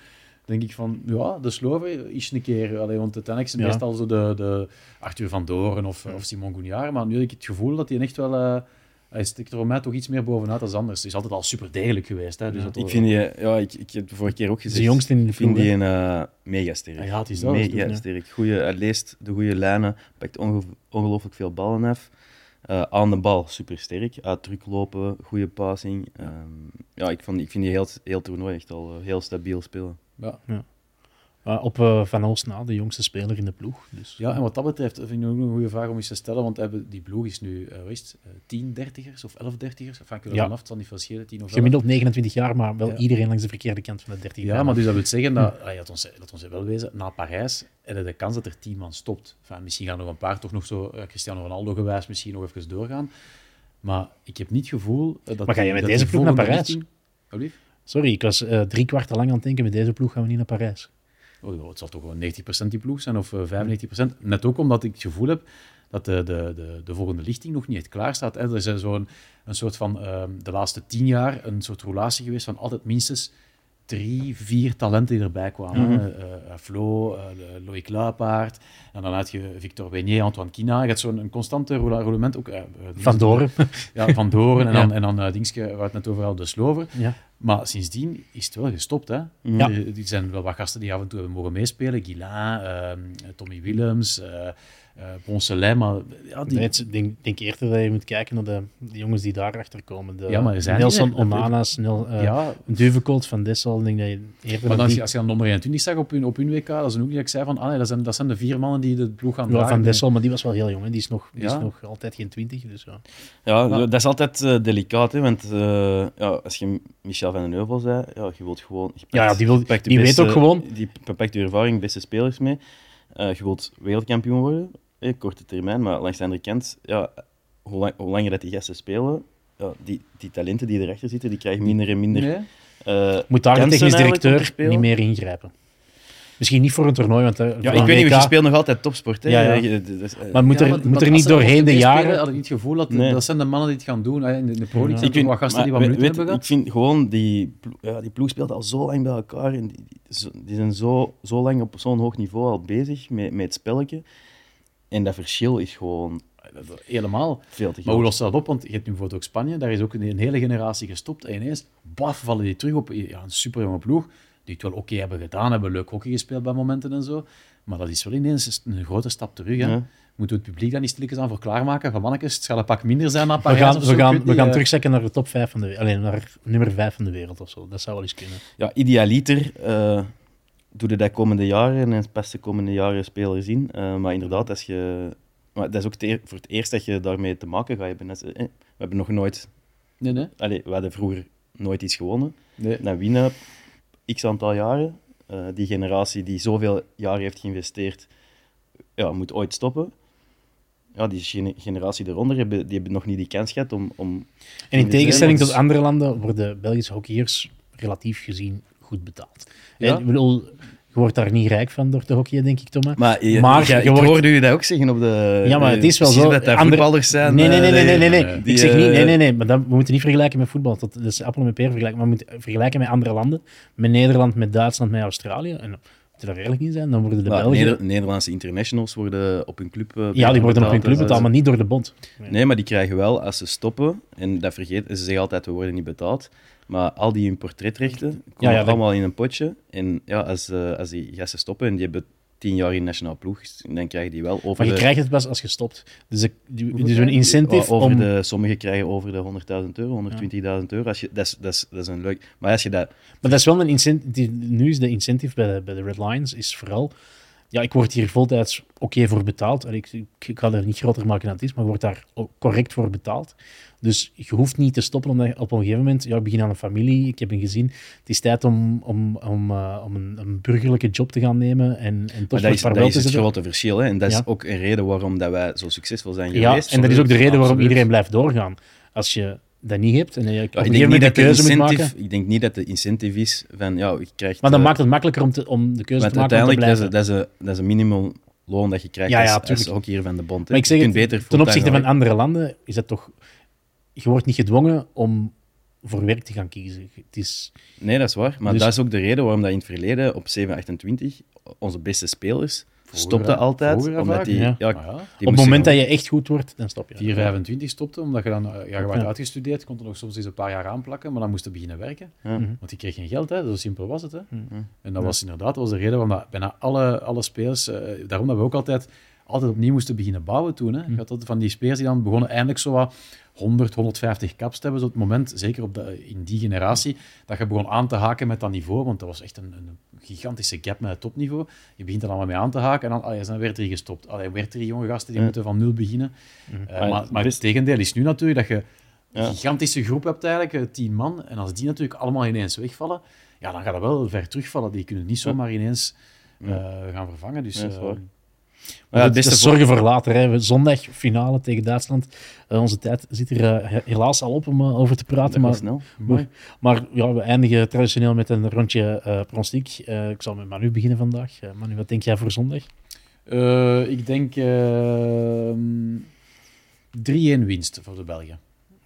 denk ik van ja, de Sloven is een keer. Allee, want uiteindelijk is het Ja. meestal zo de, de Arthur van Doren of, of Simon Gouniard. Maar nu heb ik het gevoel dat hij echt wel. eh hij stikt er voor mij toch iets meer bovenuit dan anders. Hij is altijd al super degelijk geweest. Hè, dus dat Ik vind die, ja, ik, ik heb de vorige keer ook gezegd. de jongste in de Ik vind die een eh, mega sterk. Ja, ja, het is dat, dat is het Mega sterk. Goeie, hij leest de goede lijnen, pakt onge- ongelooflijk veel ballen af. Eh, aan de bal super sterk. Uit druk lopen, goede passing. Ehm, ja, ik, vond, ik vind die heel, heel toernooi echt al eh, heel stabiel spelen. Ja. Maar op eh, Van Oost na, de jongste speler in de ploeg. Dus, ja, en wat dat betreft vind ik ook een goede vraag om eens te stellen. Want hebben, die ploeg is nu, eh wat is het, eh, 10 dertigers of 11 dertigers? Afhankelijk Ja. vanaf, het zal niet veel schelen. 10 of 11. Gemiddeld 29 jaar, maar wel Ja. iedereen langs de verkeerde kant van de 30 Ja, maar dus dat wil zeggen dat, ah, ja, laat, ons, laat ons wel wezen, na Parijs je de kans dat er tien man stopt. Enfin, misschien gaan er nog een paar toch nog zo, eh, Cristiano Ronaldo gewijs, misschien nog even doorgaan. Maar ik heb niet het gevoel eh, dat... Maar ga je met deze ploeg naar Parijs? richting-? Sorry, ik was eh, drie kwart lang aan het denken, met deze ploeg gaan we niet naar Parijs. Oh, het zal toch gewoon 90% die ploeg zijn, of eh, 95%. Net ook omdat ik het gevoel heb dat de, de, de, de volgende lichting nog niet echt klaar staat. Hè. Er is zo'n een soort van, ehm, de laatste tien jaar, een soort relatie geweest van altijd minstens drie, vier talenten die erbij kwamen. Mhm. Eh, eh, Flo, eh, Loïc Luipaard, en dan had je Victor Beignet, Antoine Kina. Je hebt zo'n een constante roulement. Ook, eh, eh, Van Doren. Ja, Van Doren. En Ja. dan, en dan eh, Dingske, waar het net over hadden, de Slover. Ja. Maar sindsdien is het wel gestopt. Hè? Ja. Er, er zijn wel wat gasten die af en toe hebben mogen meespelen. Guilain, ehm, Tommy Willems, eh eh Poncelet. Maar ja, die, Nee, Ik denk, denk eerder dat je moet kijken naar de, de jongens die daarachter komen. De, Ja, maar er zijn Nelson. Onanas, Nel, eh ja, Duvecolt van Dessel. Denk dat je eerder maar dan, als die- je, als je dan nummer 21 zag op hun, op hun WK, dat is een ook die ik zei van, ah nee, dat zijn, dat zijn de vier mannen die de ploeg gaan Ja, dragen. van Dessel, maar die was wel heel jong. Hè. Die, is nog, die Ja. is nog altijd geen 20. Dus ja. Ja, dat is altijd eh, delicaat, hè, want eh, ja, als je Michel van den Heuvel zei, ja, je wilt gewoon... je Ja, ja, die wil- je pakt de die weet ook gewoon- Die pakt je ervaring, beste spelers mee. Eh, je wilt wereldkampioen worden, eh, korte termijn, maar langs de andere kant, ja, hoe, lang, hoe langer dat die gasten spelen, ja, die, die talenten die erachter zitten, die krijgen minder en minder. Nee? eh, Moet daar de technisch directeur niet meer ingrijpen. Misschien niet voor een toernooi, want... eh, Ja, ik weet niet, je speelt nog altijd topsport. Hè? Ja, ja. Dus, eh, Maar moet Ja, er, maar- moet er niet doorheen de tv spelen, jaren... had ik niet het gevoel dat Nee. dat zijn de mannen die het gaan doen. In de, in de Pro zijn er wat gasten maar die wat minuten weet- hebben ik vind gewoon, die, ja, die ploeg speelt al zo lang bij elkaar. En die, die, zijn zo, zo lang op zo'n hoog niveau al bezig met, met het spelletje. En dat verschil is gewoon Helemaal. veel te Maar hoe lost dat op? Want je hebt nu bijvoorbeeld ook Spanje, daar is ook een, een hele generatie gestopt. En ineens, baf, vallen die terug op ja, een superjonge ploeg. Die het wel oké hebben gedaan, hebben leuk hockey gespeeld bij momenten en zo. Maar dat is wel ineens een grote stap terug. Hè. Ja. Moeten we het publiek dan niet stilletjes aan voor klaarmaken? Van mannetjes, het zal een pak minder zijn na We Parijs gaan, we zo. Gaan, we gaan eh, terugzakken naar de top 5 van de wereld. Alleen naar nummer 5 van de wereld of zo. Dat zou wel eens kunnen. Ja, idealiter eh doe je dat komende jaren en pas de komende jaren spelers in. Eh, maar inderdaad, als je, maar dat is ook het voor het eerst dat je daarmee te maken gaat hebben. Eh, we hebben nog nooit... Nee, nee. Allee, we hadden vroeger nooit iets gewonnen. nee. Dan winnen x aantal jaren. Eh, die generatie die zoveel jaren heeft geïnvesteerd, ja, moet ooit stoppen. Ja, die gene- generatie eronder, hebben, die hebben nog niet die kans gehad om... om En in tegenstelling tot andere landen worden Belgische hockeyers relatief gezien goed betaald. Ja? En, ik bedoel, je wordt daar niet rijk van door te hockeyen, denk ik, Thomas. Maar, je, Maar ja, je ik wordt- hoorde u dat ook zeggen op de... Ja, maar het is wel zo. dat dat Andere- voetballers zijn. Nee, nee, nee, nee, nee, nee. nee. nee. die, ik zeg niet, nee, eh, nee, nee. Maar dat, we moeten niet vergelijken met voetbal. Dat, is appel met peer vergelijken. Maar we moeten vergelijken met andere landen. Met Nederland, met Duitsland, met Australië. En moeten we daar eerlijk in zijn, dan worden de maar Belgen... Neder- Nederlandse internationals worden op hun club eh, ja, die worden op hun betaald, club betaald, maar niet door de bond. Nee, maar die krijgen wel, als ze stoppen, en dat vergeten, ze zeggen altijd, we worden niet betaald, maar al die hun portretrechten komen Ja, ja, dat- allemaal in een potje. En ja, als, eh, als die gasten stoppen en die hebben tien jaar in nationaal ploeg, dan krijgen die wel over Maar je de... krijgt het pas als je stopt. Dus, Hoeveel dus een krijg je? incentive over om... de, sommigen krijgen over de 100.000 euro, 120.000 euro. Als je, dat, is, dat, is, dat is een leuk... Maar als je dat... Maar dat is wel een incentive. Nu is de incentive bij de, bij de Red Lions is vooral. Ja, ik word hier voltijds oké voor betaald. En ik, ik, ik ga er niet groter maken dan het is, maar je wordt daar ook correct voor betaald. Dus je hoeft niet te stoppen omdat op een gegeven moment, ja, ik begin aan een familie, ik heb een gezin. Het is tijd om, om, om, eh, om een, een burgerlijke job te gaan nemen en, en toch Maar dat is, dat is het zetten. grote verschil. Hè? En dat Ja. is ook een reden waarom dat wij zo succesvol zijn Ja, geweest. en dat is ook de reden waarom iedereen blijft doorgaan. Als je dat niet hebt en je op Ja, een ik, denk niet dat de de keuze moet incentive, maken. ik denk niet dat de incentive is van, ja, je krijgt... Maar dan eh, maakt het makkelijker om, te, om de keuze te maken uiteindelijk, dat is, dat, is een, dat is een minimumloon dat je krijgt Ja, ja, als, als tuurlijk. hockeyer van de bond. hè. Maar ik zeg het, beter ten opzichte van andere landen is dat toch... Je wordt niet gedwongen om voor werk te gaan kiezen. Het is... Nee, dat is waar. Maar Dus- dat is ook de reden waarom dat in het verleden op 728 onze beste spelers Hè? altijd. Omdat die, ja. ja. Ah, ja. die op het moment dat je echt goed wordt, dan stop je. 4,25 stopte, omdat je dan, eh, ja, je werd Ja. uitgestudeerd, kon er nog soms eens een paar jaar aanplakken, maar dan moest je beginnen werken. Ja. Mhm. Want die kreeg geen geld, hè. zo simpel was het. Hè. Mhm. En dat was inderdaad dat was de reden waarom dat bijna alle, alle spelers, eh, daarom dat we ook altijd, altijd opnieuw moesten beginnen bouwen toen. Hè. Je had altijd van die spelers die dan begonnen eindelijk zo wat 100, 150 caps te hebben. Zo het moment, zeker op de, in die generatie, dat je begon aan te haken met dat niveau, want dat was echt een, een gigantische gap met het topniveau. Je begint er allemaal mee aan te haken en dan allee, dan werd er hier gestopt. Allee, werd er hier jonge gasten die Ja. moeten van nul beginnen. Eh, Maar maar, het maar best- het tegendeel is nu natuurlijk dat je een Ja. gigantische groep hebt eigenlijk, eh, tien man. En als die natuurlijk allemaal ineens wegvallen, ja, dan gaat dat wel ver terugvallen. Die kunnen niet zomaar ineens eh, gaan vervangen. Dus, Ja, Maar ja, het beste zorgen voor later. Hè. Zondag finale tegen Duitsland. Eh, onze tijd zit er eh, he- helaas al op om eh, over te praten. Dat Maar, snel. mooi. maar ja, we eindigen traditioneel met een rondje eh pronostiek. Eh, ik zal met Manu beginnen vandaag. Manu, wat denk jij voor zondag? Eh, ik denk ehm 3-1 winst voor de Belgen.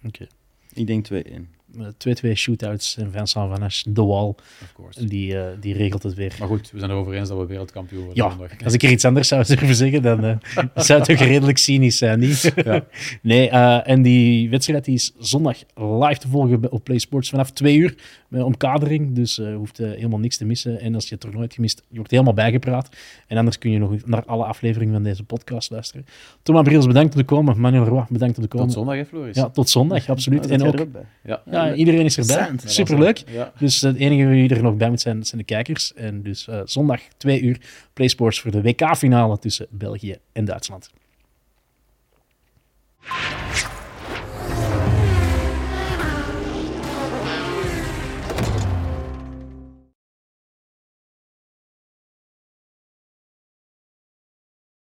Oké. Ik denk 2-1. Eh, 2-2 shootouts en Vincent Van Asch, de course. die, eh, die regelt het weer. Maar goed, we zijn erover eens dat we wereldkampioen worden. Ja, zondag. als ik er iets anders zou durven zeggen, dan eh, zou het toch redelijk cynisch zijn, niet? Ja. Nee, eh, en die wedstrijd die is zondag live te volgen op Play Sports vanaf twee uur met omkadering. Dus je hoeft eh, helemaal niks te missen. En als je het toernooi hebt gemist, je wordt helemaal bijgepraat. En anders kun je nog naar alle afleveringen van deze podcast luisteren. Thomas Briels, bedankt om te komen. Manuel Roy, bedankt om te komen. Tot zondag, hè, Floris? Ja, tot zondag, absoluut. En ook, er ook bij? Ja. ja, iedereen is erbij. Interessant. Superleuk. Ja. Dus het enige wie er nog bij moet zijn, zijn de kijkers. En dus eh, zondag twee uur PlaySports voor de WK-finale tussen België en Duitsland.